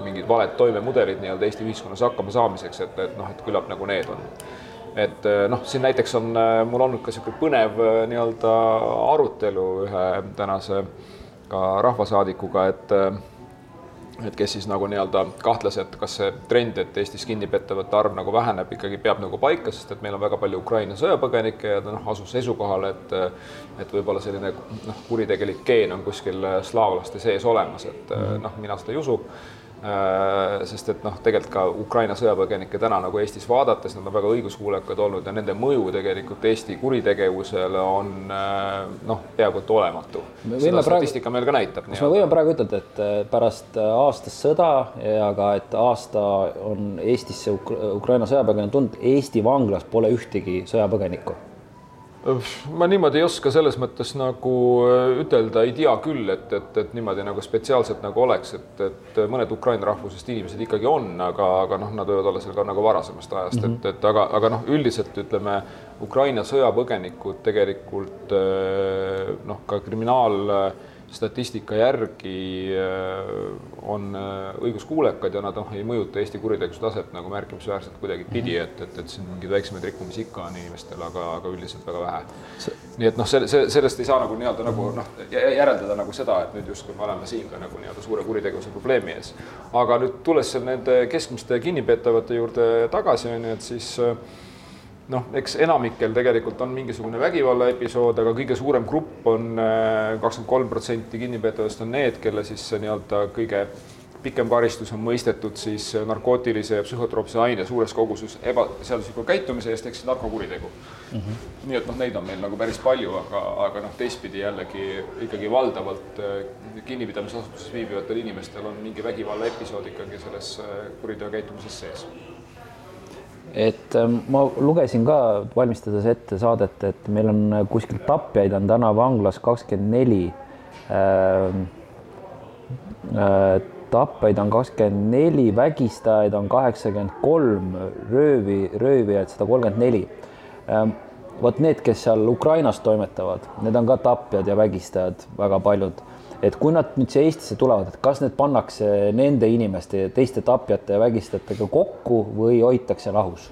mingid valed toimemudelid nii-öelda Eesti ühiskonnas hakkama saamiseks, et, et noh, et küllap nagu need on. et äh, noh, siin näiteks on mul olnud ka niisugune põnev nii-öelda arutelu ühe tänase ka rahvasaadikuga, et et kes siis nagu nii-öelda kahtles, et kas see trend, et Eestis kinnipeetavate arv nagu väheneb, ikkagi peab nagu paika, sest et meil on väga palju Ukraina sõjapõgenikke ja ta noh, asus seisukohale, et et võib-olla selline noh, kuritegelik geen on kuskil slaavlaste sees olemas, et noh, mina seda ei usu sest et noh, tegelikult ka Ukraina sõjapõgenikke täna nagu Eestis vaadates, nad on väga õiguskuulekad olnud ja nende mõju tegelikult Eesti kuritegevusele on äh, noh, peaaegu et olematu. seda statistika praegu, meil ka näitab. kas me võime praegu ütelda, et äh, pärast aastast sõda ja ka, et aasta on Eestisse Ukraina sõjapõgenik tulnud, Eesti vanglas pole ühtegi sõjapõgenikku? Ma niimoodi ei oska selles mõttes nagu äh, ütelda, ei tea küll, et, et, et niimoodi nagu spetsiaalselt nagu oleks, et, et mõned Ukraina rahvusest inimesed ikkagi on, aga, aga noh, nad võivad olla seal ka nagu varasemast ajast mm, -hmm. et, et aga, aga noh, üldiselt ütleme, Ukraina sõjapõgenikud tegelikult äh, noh, ka kriminaal statistika järgi äh, on äh, õiguskuulekad ja nad noh, ei mõjuta Eesti kuritegevuse taset nagu märkimisväärselt kuidagipidi, et, et, et siin mingeid väiksemaid rikkumisi ikka on inimestel, aga, aga üldiselt väga vähe. nii et noh, see, see, sellest ei saa nagu nii-öelda nagu noh, järeldada nagu seda, et nüüd justkui me oleme siin ka nagu nii-öelda suure kuritegevuse probleemi ees. aga nüüd tulles seal nende keskmiste kinnipeetavate juurde tagasi, on ju, et siis äh, noh, eks enamikel tegelikult on mingisugune vägivallaepisood, aga kõige suurem grupp on äh, kakskümmend kolm protsenti kinnipeetavast on need, kelle siis nii-öelda kõige pikem karistus on mõistetud siis narkootilise ja psühhotroopse aine suures koguses ebaseadusliku käitumise eest ehk siis narkokuritegu mm. -hmm. nii et noh, neid on meil nagu päris palju, aga, aga noh, teistpidi jällegi ikkagi valdavalt kinnipidamisasutuses viibivatel inimestel on mingi vägivallaepisood ikkagi selles kuriteo käitumises sees et ähm, ma lugesin ka, valmistades ette saadet, et meil on kuskil tapjaid on täna vanglas kakskümmend neli. Ähm, äh, tapjaid on kakskümmend neli, vägistajaid on kaheksakümmend kolm, röövi, röövijad sada kolmkümmend neli. Ähm, vot need, kes seal Ukrainas toimetavad, need on ka tapjad ja vägistajad, väga paljud et kui nad nüüd siia Eestisse tulevad, et kas need pannakse nende inimeste, teiste tapjate ja vägistajatega kokku või hoitakse lahus?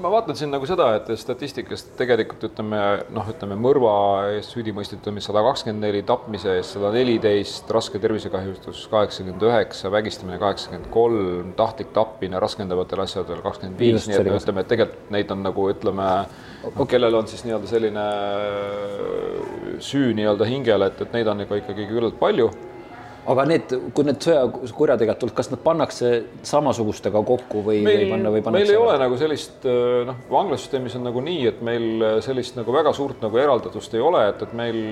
Ma vaatan siin nagu seda, et statistikast tegelikult ütleme noh, ütleme mõrva eest süüdi mõistetud sada kakskümmend neli, tapmise eest sada neliteist, raske tervisekahjustus kaheksakümmend üheksa, vägistamine kaheksakümmend kolm, tahtlik tapmine raskendavatel asjadel kakskümmend viis, nii et me ütleme, et tegelikult neid on nagu ütleme, noh, kellel on siis nii-öelda selline süü nii-öelda hingele, et, et neid on ikka ikkagi küllalt palju aga need, kui need sõjakurjategijad tulevad, kas nad pannakse samasugustega kokku või, või panna või pannakse? meil ei ole nagu sellist noh, vanglasüsteemis on nagu nii, et meil sellist nagu väga suurt nagu eraldatust ei ole, et, et meil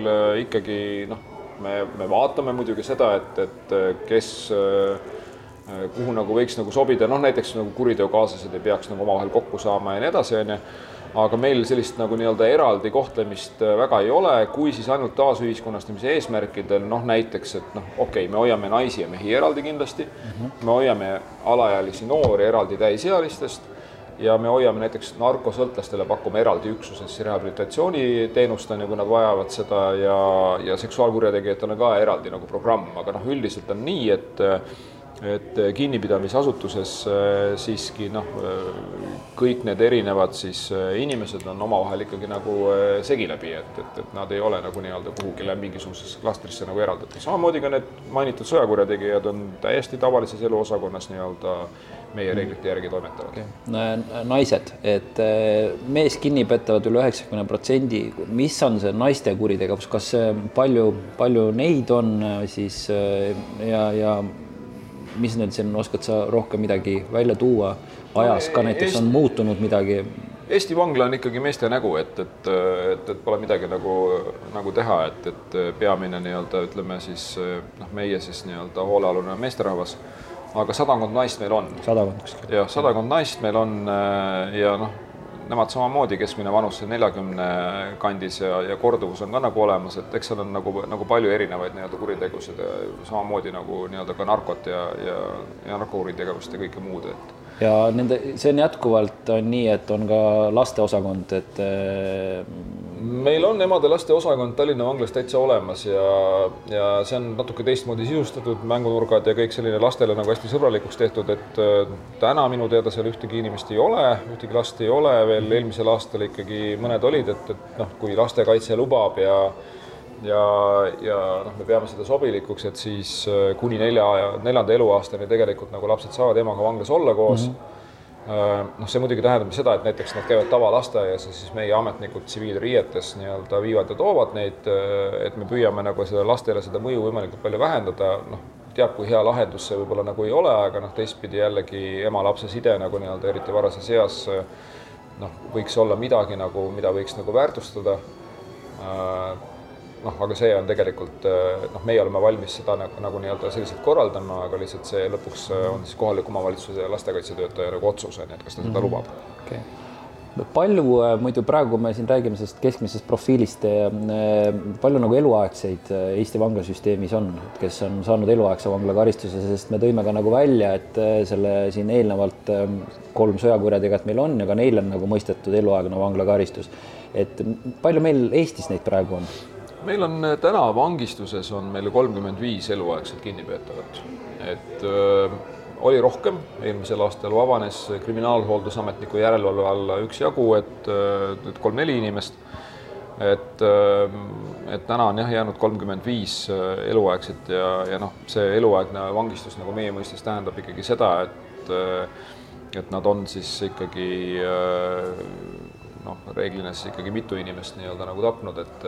ikkagi noh, me, me vaatame muidugi seda, et, et kes kuhu nagu võiks nagu sobida, noh näiteks nagu kuriteokaaslased ei peaks nagu omavahel kokku saama ja nii edasi, onju aga meil sellist nagu nii-öelda eraldi kohtlemist äh, väga ei ole, kui siis ainult taasühiskonnastamise eesmärkidel, noh näiteks, et noh, okei okay,, me hoiame naisi ja mehi eraldi kindlasti. Mm, -hmm. me hoiame alaealisi noori eraldi täisealistest ja me hoiame näiteks narkosõltlastele, pakume eraldi üksuses rehabilitatsiooniteenust, on ju, kui nad vajavad seda ja, ja seksuaalkurjategijatel on ka eraldi nagu programm, aga noh, üldiselt on nii, et et kinnipidamisasutuses äh, siiski noh, äh, kõik need erinevad siis inimesed on omavahel ikkagi nagu segi läbi, et, et, et nad ei ole nagu nii-öelda kuhugile mingisugusesse klastrisse nagu eraldatud. samamoodi ka need mainitud sõjakurjategijad on täiesti tavalises eluosakonnas nii-öelda meie reeglite järgi toimetavad. Okay.. naised, et mees kinni petavad üle üheksakümne protsendi, mis on see naiste kuritegevus, kas palju, palju neid on siis ja, ja mis need siin, oskad sa rohkem midagi välja tuua, ajas ka näiteks on muutunud midagi? Eesti vangla on ikkagi meeste nägu, et, et, et, et pole midagi nagu, nagu teha, et, et peamine nii-öelda ütleme siis noh, meie siis nii-öelda hoolealune meesterahvas, aga sadakond naist meil on. sadakond kuskil. jah, sadakond naist meil on ja noh nemad samamoodi keskmine vanus neljakümne kandis ja, ja korduvus on ka nagu olemas, et eks seal on nagu, nagu palju erinevaid nii-öelda kuritegusid samamoodi nagu nii-öelda ka narkot ja, ja, ja narkokuritegevust ja kõike muud, et ja nende, see on jätkuvalt on nii, et on ka lasteosakond, et. meil on emade-laste osakond Tallinna vanglas täitsa olemas ja, ja see on natuke teistmoodi sisustatud, mängunurgad ja kõik selline lastele nagu hästi sõbralikuks tehtud, et äh, täna minu teada seal ühtegi inimest ei ole, ühtegi last ei ole, veel eelmisel aastal ikkagi mõned olid, et, et noh, kui lastekaitse lubab ja ja, ja noh, me peame seda sobilikuks, et siis äh, kuni nelja, neljanda eluaastani tegelikult nagu lapsed saavad emaga vanglas olla koos mm. -hmm. noh, see muidugi tähendab seda, et näiteks nad käivad tavalasteaias ja siis meie ametnikud tsiviilriietes nii-öelda viivad ja toovad neid, äh, et me püüame nagu seda lastele seda mõju võimalikult palju vähendada, noh, teab, kui hea lahendus see võib-olla nagu ei ole, aga noh, teistpidi jällegi ema-lapse side nagu nii-öelda eriti varases eas noh, võiks olla midagi nagu, mida võiks nagu väärtustada noh, aga see on tegelikult eh, noh, meie oleme valmis seda nagu, nagu nii-öelda selliselt korraldama, aga lihtsalt see lõpuks eh, on siis kohaliku omavalitsuse ja lastekaitsetöötaja nagu otsus on ju, et kas ta seda mm -hmm. lubab okay palju eh, muidu praegu me siin räägime sellest keskmisest profiilist, palju nagu eluaegseid Eesti vanglasüsteemis on, kes on saanud eluaegse vanglakaristuse, sest me tõime ka nagu välja, et selle siin eelnevalt kolm sõjakurjategijat meil on ja ka neil on nagu mõistetud eluaegne vanglakaristus. et palju meil Eestis neid praegu on? Meil on äh, täna vangistuses on meil kolmkümmend viis eluaegset kinnipeetavat, et öö, äh, oli rohkem, eelmisel aastal vabanes kriminaalhooldusametniku järelevalve alla üksjagu, et äh, nüüd kolm-neli inimest. et, et täna on jah jäänud kolmkümmend viis eluaegset ja, ja noh, see eluaegne vangistus nagu meie mõistes tähendab ikkagi seda, et et nad on siis ikkagi noh, reeglina siis ikkagi mitu inimest nii-öelda nagu tapnud, et,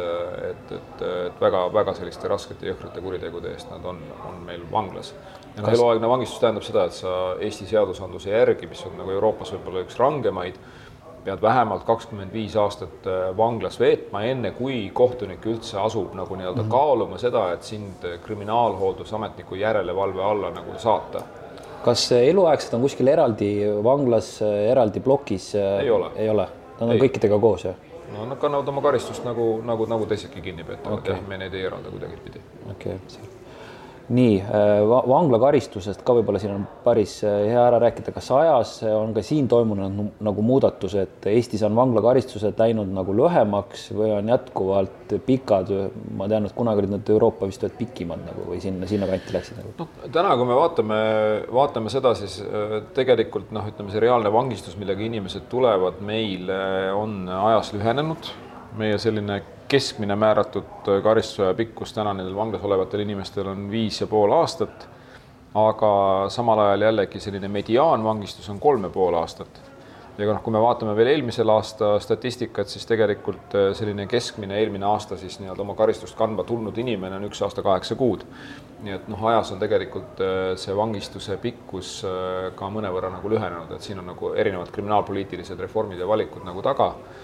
et, et, et väga-väga selliste raskete jõhkrate kuritegude eest nad on, on meil vanglas. ja noh, eluaegne vangistus tähendab seda, et sa Eesti seadusandluse järgi, mis on nagu Euroopas võib-olla üks rangemaid, pead vähemalt kakskümmend viis aastat äh, vanglas veetma, enne kui kohtunik üldse asub nagu nii-öelda mm -hmm. kaaluma seda, et sind kriminaalhooldusametniku järelevalve alla nagu saata kas eluaegsed on kuskil eraldi vanglas, eraldi plokis? ei ole. ei ole, nad on ei. kõikidega koos, jah? no nad kannavad oma karistust nagu, nagu, nagu teisedki kinnipeetavad okay., jah, me neid ei eralda kuidagipidi. okei okay., nii äh, va, vanglakaristusest ka võib-olla siin on päris äh, hea ära rääkida, kas ajas on ka siin toimunud nagu muudatused, Eestis on vanglakaristused läinud nagu lühemaks või on jätkuvalt pikad, ma tean, et kunagi olid nad Euroopa vist olid pikimad nagu või sinna, sinna kanti läksid nagu? noh, täna, kui me vaatame, vaatame seda, siis äh, tegelikult noh, ütleme see reaalne vangistus, millega inimesed tulevad meile, on ajas lühenenud. Meie selline keskmine määratud karistuse pikkus täna nendel vanglas olevatel inimestel on viis ja pool aastat. aga samal ajal jällegi selline mediaanvangistus on kolm ja pool aastat. ja noh, kui me vaatame veel eelmisel aasta statistikat, siis tegelikult äh, selline keskmine eelmine aasta siis nii-öelda oma karistust kandma tulnud inimene on üks aasta kaheksa kuud. nii et noh, ajas on tegelikult äh, see vangistuse pikkus äh, ka mõnevõrra nagu lühenenud, et siin on nagu erinevad kriminaalpoliitilised reformid ja valikud nagu taga Äh,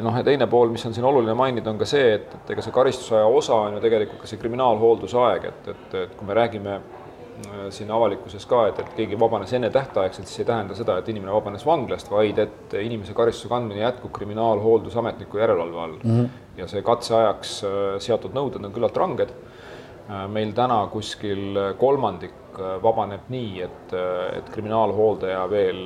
noh, ja teine pool, mis on siin oluline mainida, on ka see, et, et ega see karistusaja osa on ju tegelikult ka see kriminaalhooldusaeg, et, et, et kui me räägime äh, siin avalikkuses ka, et, et keegi vabanes ennetähtaegselt, siis ei tähenda seda, et inimene vabanes vanglast, vaid et inimese karistuse kandmine jätkub kriminaalhooldusametniku järelevalve all mm. -hmm. ja see katseajaks äh, seatud nõuded on küllalt ranged. meil täna kuskil kolmandik vabaneb nii, et, et kriminaalhooldaja veel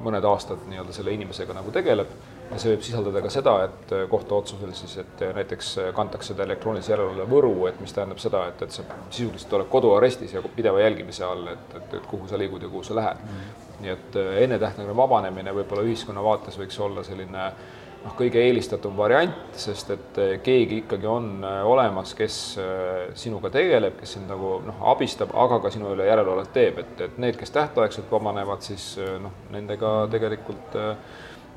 mõned aastad nii-öelda selle inimesega nagu tegeleb ja see võib sisaldada ka seda, et kohtuotsusel siis, et näiteks kantakse ta elektroonilise järelevalve Võru, et mis tähendab seda, et, et sa sisuliselt oled koduarestis ja pideva jälgimise all, et, et, et kuhu sa liigud ja kuhu sa lähed mm. -hmm. nii et ennetähtaegne vabanemine võib-olla ühiskonna vaates võiks olla selline noh, kõige eelistatum variant, sest et keegi ikkagi on olemas, kes sinuga tegeleb, kes sind nagu noh, abistab, aga ka sinu üle järelevalvet teeb, et, et need, kes tähtaegselt vabanevad, siis noh, nendega tegelikult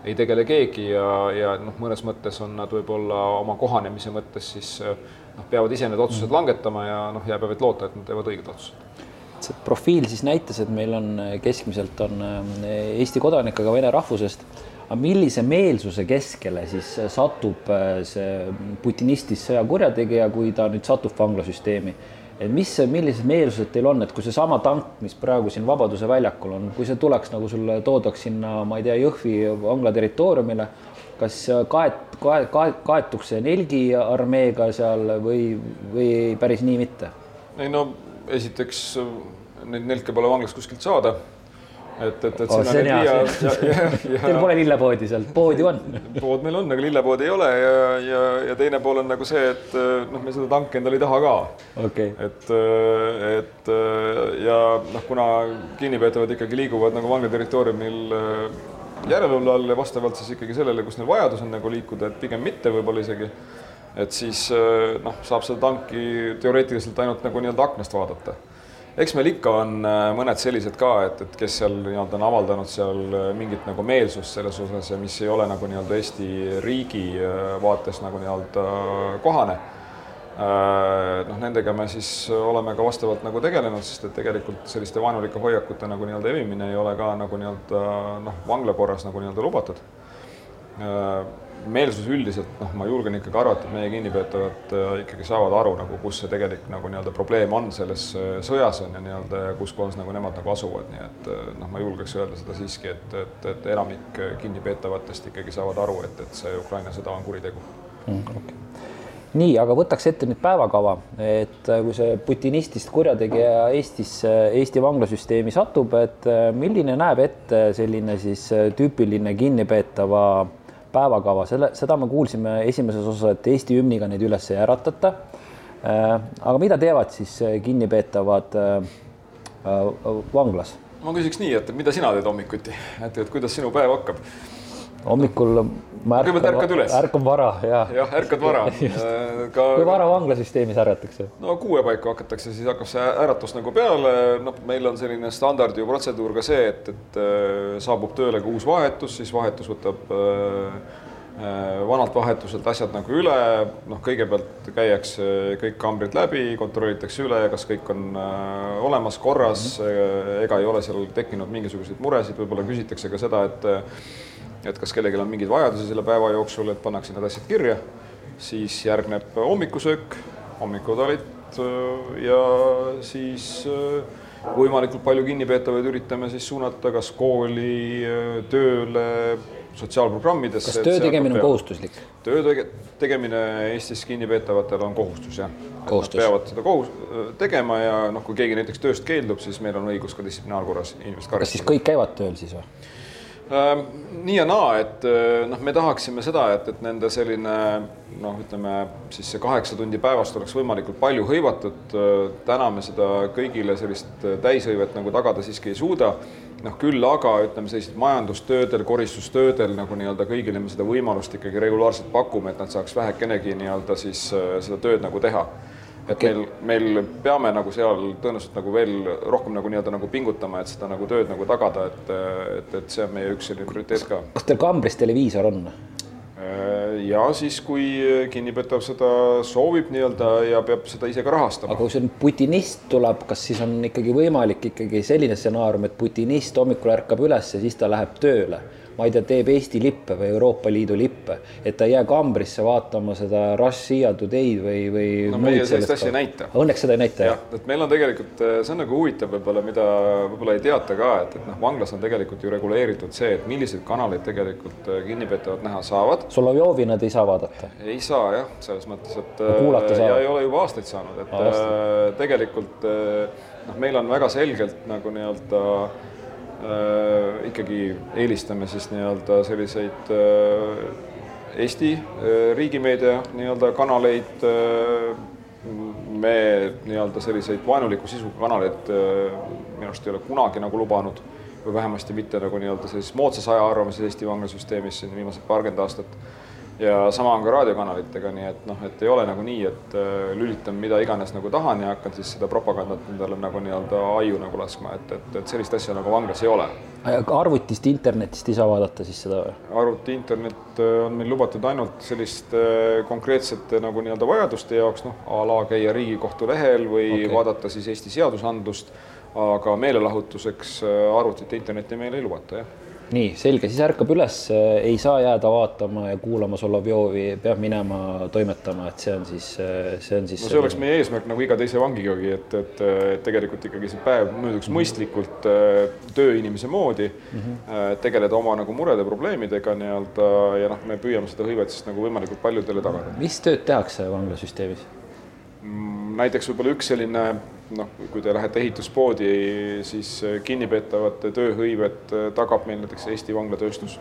ei tegele keegi ja, ja noh, mõnes mõttes on nad võib-olla oma kohanemise mõttes siis noh, peavad ise need otsused mm. langetama ja noh, jääb vaid loota, et nad teevad õiged otsused. see profiil siis näitas, et meil on keskmiselt on Eesti kodanik, aga vene rahvusest. Aga millise meelsuse keskele siis satub äh, see putinistist sõjakurjategija, kui ta nüüd satub vanglasüsteemi? et mis, millised meelsused teil on, et kui seesama tank, mis praegu siin Vabaduse väljakul on, kui see tuleks nagu sulle toodaks sinna, ma ei tea, Jõhvi vangla territooriumile, kas kaet-, kaet-, kaet-, kaetuks see Nelgi armeega seal või, või päris nii mitte? ei no esiteks neid nelke pole vanglast kuskilt saada et, et, et oh, ja, ja, <laughs> ja Teil pole lillepoodi seal, pood ju on. Pood meil on, aga lillepoodi ei ole ja, ja, ja teine pool on nagu see, et noh, me seda tanki endale ei taha ka. Okay.. et, et ja noh, kuna kinnipeetavad ikkagi liiguvad nagu vangla territooriumil järelevalve all ja vastavalt siis ikkagi sellele, kus neil vajadus on nagu liikuda, et pigem mitte võib-olla isegi, et siis noh, saab seda tanki teoreetiliselt ainult nagu nii-öelda aknast vaadata eks meil ikka on äh, mõned sellised ka, et, et kes seal nii-öelda on avaldanud seal äh, mingit nagu meelsust selles osas ja mis ei ole nagu nii-öelda Eesti riigi äh, vaates nagu nii-öelda kohane. noh, nendega me siis oleme ka vastavalt nagu tegelenud, sest et tegelikult selliste vaenulike hoiakute nagu nii-öelda evimine ei ole ka nagu nii-öelda noh, vangla korras nagu nii-öelda lubatud meelsus üldiselt, noh, ma julgen ikkagi arvata, et meie kinnipeetavad äh, ikkagi saavad aru nagu, kus see tegelik nagu nii-öelda probleem on selles äh, sõjas on ja nii-öelda ja kus kohas nagu nemad nagu asuvad, nii et äh, noh, ma julgeks öelda seda siiski, et, et, et enamik kinnipeetavatest ikkagi saavad aru, et, et see Ukraina sõda on kuritegu mm,. Okay nii, aga võtaks ette nüüd päevakava, et kui see putinistist kurjategija Eestisse, Eesti vanglasüsteemi satub, et milline näeb ette selline siis tüüpiline kinnipeetava päevakava, selle, seda me kuulsime esimeses osas, et Eesti hümniga neid üles ei äratata. Äh, aga mida teevad siis äh, kinnipeetavad äh, vanglas? ma küsiks nii, et mida sina teed hommikuti, et, et kuidas sinu päev hakkab? Hommikul ma ärkan, ärkan vara ja jah, ärkad vara. <laughs> ka kui vara vanglasüsteemis ärgatakse? no kuue paiku hakatakse, siis hakkab see äratus nagu peale, noh, meil on selline standard ju protseduur ka see, et, et äh, saabub tööle ka uus vahetus, siis vahetus võtab äh, äh, vanalt vahetuselt asjad nagu üle, noh, kõigepealt käiakse kõik kambrid läbi, kontrollitakse üle, kas kõik on äh, olemas, korras. Mm, -hmm. ega ei ole seal tekkinud mingisuguseid muresid, võib-olla küsitakse ka seda, et et kas kellelgi on mingeid vajadusi selle päeva jooksul, et pannakse need asjad kirja siis järgneb hommikusöök, hommikutoalit äh, ja siis äh, võimalikult palju kinnipeetavaid üritame siis suunata kas kooli, tööle, sotsiaalprogrammidesse. kas töö tegemine on? kohustuslik? töö tege- tegemine Eestis kinnipeetavatel on kohustus jah. Kohustus. peavad seda kohus-, tegema ja noh, kui keegi näiteks tööst keeldub, siis meil on õigus ka distsiplinaarkorras inimest kas siis karistada. kõik käivad tööl siis või? Ähm, nii ja naa, et äh, noh, me tahaksime seda, et, et nende selline noh, ütleme siis see kaheksa tundi päevast oleks võimalikult palju hõivatud. täna me seda kõigile sellist äh, täishõivet nagu tagada siiski ei suuda. noh, küll aga ütleme sellised majandustöödel, koristustöödel nagu nii-öelda kõigile me seda võimalust ikkagi regulaarselt pakume, et nad saaks vähekenegi nii-öelda siis seda tööd nagu teha et Okei. meil, meil peame nagu seal tõenäoliselt nagu veel rohkem nagu nii-öelda nagu pingutama, et seda nagu tööd nagu tagada, et, et, et see on meie üks selline prioriteet ka. kas teil kambris televiisor on? ja siis, kui kinnipeetav seda soovib nii-öelda ja peab seda ise ka rahastama aga. kui see on putinist tuleb, kas siis on ikkagi võimalik ikkagi selline stsenaarium, et putinist hommikul ärkab üles ja siis ta läheb tööle? Ma ei tea, teeb Eesti lippe või Euroopa Liidu lippe, et ta ei jää kambrisse vaatama seda Russia Today'd või, või no meie sellist asja ei näita. Õnneks seda ei näita jah, et meil on tegelikult, see on nagu huvitav võib-olla, mida võib-olla ei teata ka, et, et noh, vanglas on tegelikult ju reguleeritud see, et milliseid kanaleid tegelikult äh, kinnipeetavad näha saavad. Solovjovi nad ei saa vaadata. ei saa jah, selles mõttes, et kuulata saavad. ja ei ole juba aastaid saanud, et Aa, aastaid. tegelikult noh, meil on väga selgelt nagu nii-öelda äh, ikkagi eelistame siis nii-öelda selliseid äh, Eesti äh, riigimeedia nii-öelda kanaleid äh, me nii-öelda selliseid vaenuliku sisuga kanaleid äh, minu arust ei ole kunagi nagu lubanud või vähemasti mitte nagu nii-öelda sellises moodsas ajaarvamuses Eesti vanglasüsteemis siin viimased paarkümmend aastat ja sama on ka raadiokanalitega, nii et noh, et ei ole nagu nii, et äh, lülitan mida iganes nagu tahan ja hakkan siis seda propagandat endale nagu nii-öelda aiu nagu laskma, et, et, et sellist asja nagu vanglas ei ole. arvutist, internetist ei saa vaadata siis seda või? arvuti internet äh, on meil lubatud ainult selliste konkreetsete nagu nii-öelda vajaduste jaoks, noh a la käia Riigikohtu lehel või okay. vaadata siis Eesti seadusandlust, aga meelelahutuseks äh, arvutit ja internetti meil ei lubata, jah nii selge, siis ärkab üles, ei saa jääda vaatama ja kuulama Solovjovi, peab minema toimetama, et see on siis, see on siis no see oleks meie eesmärk nagu iga teise vangigagi, et, et, et tegelikult ikkagi see päev mööduks mõistlikult äh, tööinimese moodi mm, -hmm. tegeleda oma nagu murede, probleemidega nii-öelda ja noh, me püüame seda hõivet siis nagu võimalikult paljudele tagada. mis tööd tehakse vanglasüsteemis? näiteks võib-olla üks selline noh, kui te lähete ehituspoodi, siis kinnipeetavate tööhõivet äh, tagab meil näiteks Eesti vanglatööstus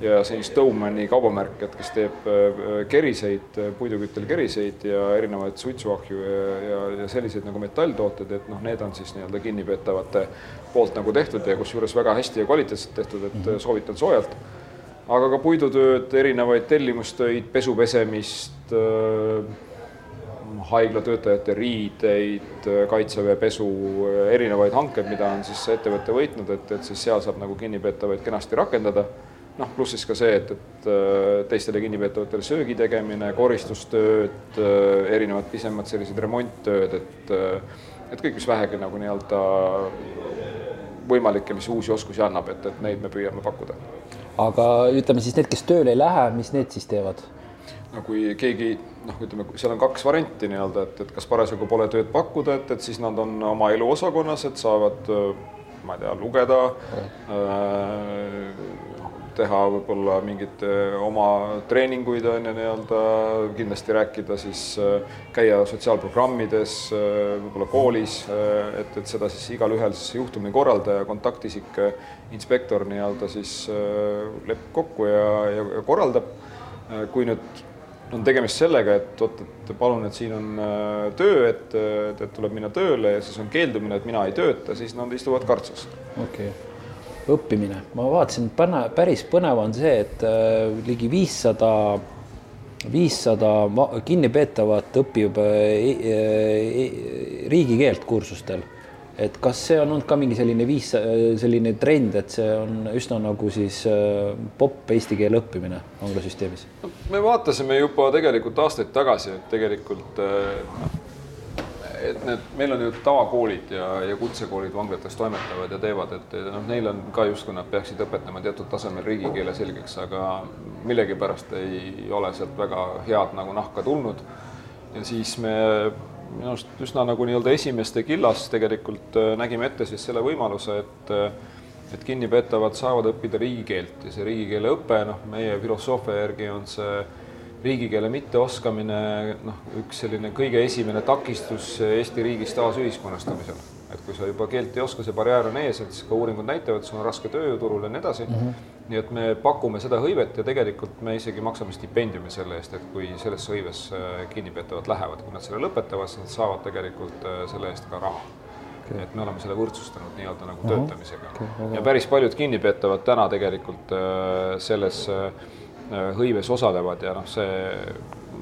ja see on Stonemani kaubamärk, et kes teeb äh, keriseid, puiduküttel keriseid ja erinevaid suitsuahju ja, ja, ja selliseid nagu metalltooted, et noh, need on siis nii-öelda kinnipeetavate poolt nagu tehtud ja kusjuures väga hästi ja kvaliteetselt tehtud, et -hmm. soovitan soojalt. aga ka puidutööd, erinevaid tellimustöid, pesu pesemist äh, haiglatöötajate riideid, kaitseväe pesu, erinevaid hankeid, mida on siis see ettevõte võitnud, et, et siis seal saab nagu kinnipeetavaid kenasti rakendada. noh, pluss siis ka see, et, et äh, teistele kinnipeetavatele söögi tegemine, koristustööd, erinevad pisemad sellised remonttööd, et äh, et kõik, mis vähegi nagu nii-öelda võimalik ja mis uusi oskusi annab, et, et neid me püüame pakkuda aga ütleme siis need, kes tööle ei lähe, mis need siis teevad? No kui keegi noh, ütleme, seal on kaks varianti nii-öelda, et, et kas parasjagu pole tööd pakkuda, et, et siis nad on oma eluosakonnas, et saavad ma ei tea, lugeda äh,, teha võib-olla mingeid äh, oma treeninguid on ju nii-öelda, kindlasti rääkida siis äh, käia sotsiaalprogrammides äh,, võib-olla koolis, et, et seda siis igalühel siis juhtumi korraldaja, kontaktisik, inspektor nii-öelda siis äh, lepib kokku ja, ja, ja korraldab. kui nüüd on tegemist sellega, et oot, et palun, et siin on äh, töö, et, et, et tuleb minna tööle ja siis on keeldumine, et mina ei tööta, siis nad istuvad kartsas okei. Okay. õppimine, ma vaatasin, päris põnev on see, et äh, ligi viissada, viissada kinnipeetavat õpib e, e, riigikeelt kursustel et kas see on olnud ka mingi selline viis, selline trend, et see on üsna nagu siis popp eesti keele õppimine anglasüsteemis? me vaatasime juba tegelikult aastaid tagasi, et tegelikult noh, et need, meil on ju tavakoolid ja, ja kutsekoolid vanglates toimetavad ja teevad, et noh, neil on ka justkui nad peaksid õpetama teatud tasemel riigikeele selgeks, aga millegipärast ei ole sealt väga head nagu nahka tulnud. ja siis me minu arust üsna nagu nii-öelda esimeste killas tegelikult äh, nägime ette siis selle võimaluse, et äh, et kinnipeetavad saavad õppida riigikeelt ja see riigikeele õpe, noh, meie filosoofia järgi on see riigikeele mitteoskamine noh, üks selline kõige esimene takistus Eesti riigis taasühiskonnastamisel. Et kui sa juba keelt ei oska, see barjäär on ees, et siis ka uuringud näitavad, sul on raske tööjõuturul ja nii edasi mm. -hmm. nii et me pakume seda hõivet ja tegelikult me isegi maksame stipendiumi selle eest, et kui sellesse hõivesse kinnipeetavad lähevad, kui nad selle lõpetavad, siis nad saavad tegelikult äh, selle eest ka raha okay.. et me oleme selle võrdsustanud nii-öelda nagu uh -huh. töötamisega okay, ja päris paljud kinnipeetavad täna tegelikult äh, selles äh, Äh, hõives osalevad ja noh, see,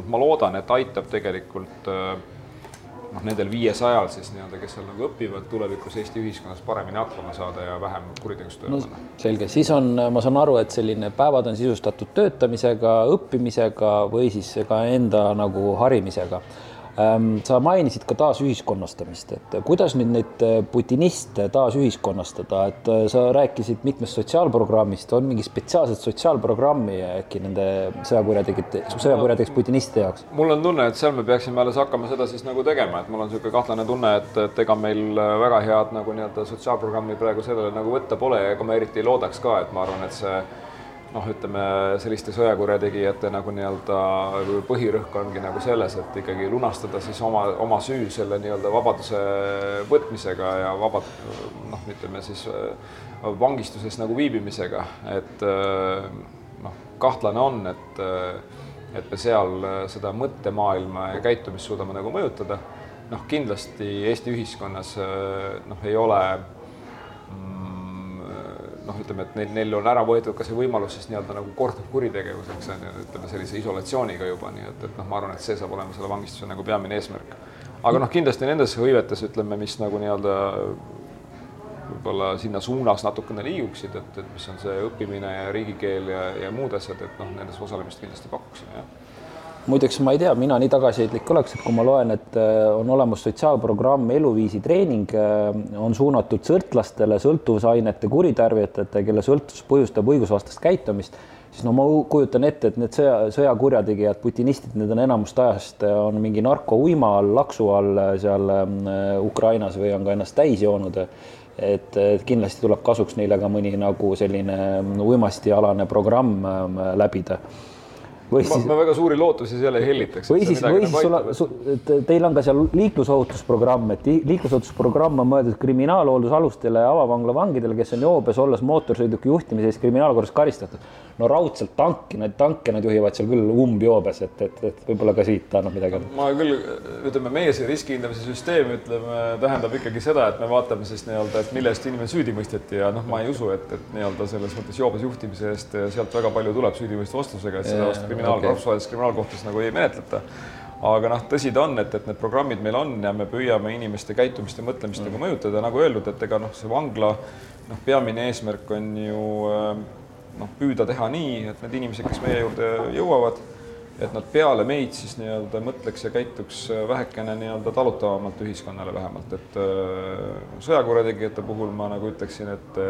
ma loodan, et aitab tegelikult äh, noh, nendel viiesajal siis nii-öelda, kes seal nagu õpivad, tulevikus Eesti ühiskonnas paremini hakkama saada ja vähem kuritegevust tööle panna no,. selge, siis on, ma saan aru, et selline päevad on sisustatud töötamisega, õppimisega või siis ka enda nagu harimisega sa mainisid ka taasühiskonnastamist, et kuidas nüüd neid äh, putiniste taasühiskonnastada, et äh, sa rääkisid mitmest sotsiaalprogrammist, on mingi spetsiaalset sotsiaalprogrammi äkki nende sõjakurjategijate, sõjakurjategijate putiniste jaoks? mul on tunne, et seal me peaksime alles hakkama seda siis nagu tegema, et mul on niisugune kahtlane tunne, et, et ega meil äh, väga head nagu nii-öelda sotsiaalprogrammi praegu sellele nagu võtta pole ja ega ma eriti ei loodaks ka, et ma arvan, et see noh, ütleme selliste sõjakurjategijate nagu nii-öelda põhirõhk ongi nagu selles, et ikkagi lunastada siis oma, oma süü selle nii-öelda vabaduse võtmisega ja vabad noh, ütleme siis äh, vangistuses nagu viibimisega, et äh, noh, kahtlane on, et äh, et me seal seda mõttemaailma ja käitumist suudame nagu mõjutada. noh, kindlasti Eesti ühiskonnas noh, ei ole noh, ütleme, et neil, neil on ära võetud ka see võimalus siis nii-öelda nagu korduvkuritegevuseks on ju, ütleme sellise isolatsiooniga juba, nii et, et noh, ma arvan, et see saab olema selle vangistuse nagu peamine eesmärk. aga noh, kindlasti nendes hõivetes ütleme, mis nagu nii-öelda võib-olla sinna suunas natukene liiguksid, et, et mis on see õppimine ja riigikeel ja, ja muud asjad, et noh, nendes osalemist kindlasti pakuksime, jah muideks ma ei tea, mina nii tagasihoidlik oleks, et kui ma loen, et äh, on olemas sotsiaalprogramm Eluviisi treening, äh, on suunatud sõltlastele, sõltuvusainete kuritarvitajate, kelle sõltuvus põhjustab õigusvastast käitumist, siis no ma kujutan ette, et need sõja, sõjakurjategijad, putinistid, need on enamust ajast äh, on mingi narkouima all, laksu all seal Ukrainas või on ka ennast täis joonud et kindlasti tuleb kasuks neile ka mõni nagu selline uimastialane programm läbida või siis. ma väga suuri lootusi seal ei hellitaks. või siis, või siis sul, teil on ka seal liiklusohutusprogramm, et liiklusohutusprogramm on mõeldud kriminaalhooldusalustele avavangla vangidele, kes on joobes olles mootorsõiduki juhtimise eest kriminaalkorras karistatud. no raudselt tanki, need tanke nad juhivad seal küll umbjoobes, et, et, et võib-olla ka siit annab midagi. ma küll, ütleme, meie see riski hindamise süsteem, ütleme, tähendab ikkagi seda, et me vaatame siis nii-öelda, et mille eest inimene süüdi mõisteti ja noh, ma ei usu, et, et nii-öelda selles mõttes joobes juhtimise eest sealt väga palju tuleb süüdimõistva vastusega, et seda vast kriminaal okay., rahvusvahelises kriminaalkohtus nagu ei menetleta. aga noh, tõsi ta on, et, et need programmid meil on ja me püüame inimeste käitumist ja mõtlemist mm. nagu mõjutada, nagu öeldud, et ega noh, see vangla noh, peamine eesmärk on ju äh, noh, püüda teha nii, et need inimesed, kes meie juurde jõuavad, et nad peale meid siis nii-öelda mõtleks ja käituks vähekene nii-öelda talutavamalt ühiskonnale vähemalt, et äh, sõjakurjategijate puhul ma nagu ütleksin, et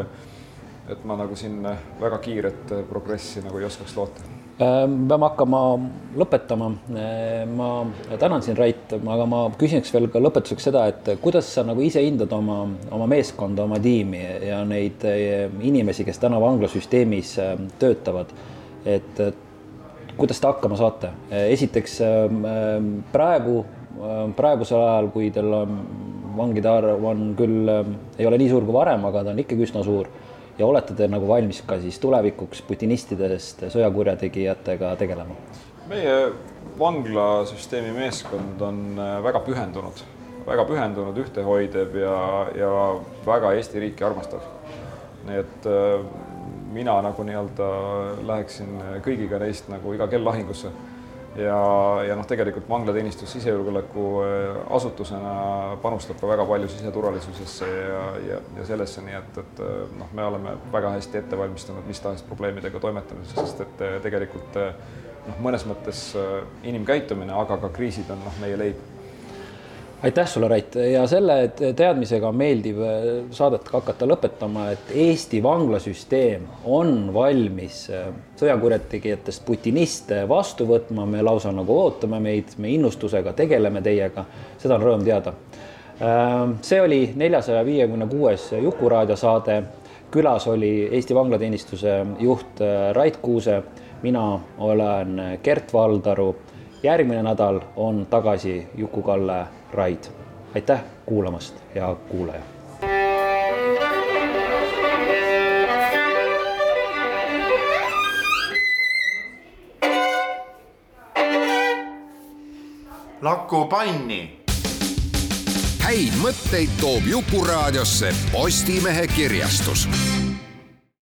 et ma nagu siin väga kiiret progressi nagu ei oskaks loota Äh, peame hakkama lõpetama. Äh, ma tänan sind, Rait, aga ma küsiks veel ka lõpetuseks seda, et kuidas sa nagu ise hindad oma, oma meeskonda, oma tiimi ja neid äh, inimesi, kes täna vanglasüsteemis töötavad. et kuidas te hakkama saate? esiteks praegu, praegusel ajal, kui teil vangide arv on küll, ei ole nii suur kui varem, aga ta on ikkagi üsna suur ja olete te nagu valmis ka siis tulevikuks putinistidest sõjakurjategijatega tegelema? meie vanglasüsteemi meeskond on äh, väga pühendunud, väga pühendunud, ühtehoidev ja, ja väga Eesti riiki armastav. nii et äh, mina nagu nii-öelda läheksin kõigiga neist nagu iga kell lahingusse ja, ja noh, tegelikult vanglateenistus sisejulgeoleku äh, panustab ka väga palju siseturvalisusesse ja, ja, ja sellesse, nii et, et äh, noh, me oleme väga hästi ette valmistunud mis tahes probleemidega toimetamiseks, sest et äh, tegelikult noh, mõnes mõttes inimkäitumine, aga ka kriisid on noh, meie leib aitäh sulle, Rait, ja selle teadmisega on meeldiv äh, saadet hakata lõpetama, et Eesti vanglasüsteem on valmis äh, sõjakurjategijatest putiniste vastu võtma, me lausa nagu ootame meid, me innustusega tegeleme teiega, seda on rõõm teada. Äh, see oli neljasaja viiekümne kuues Juku-raadio saade. külas oli Eesti vanglateenistuse juht Rait Kuuse, mina olen Gert Valdaru järgmine nädal on tagasi Juku-Kalle Raid. aitäh kuulamast, hea kuulaja. Laku panni. häid mõtteid toob Jukuraadiosse Postimehe kirjastus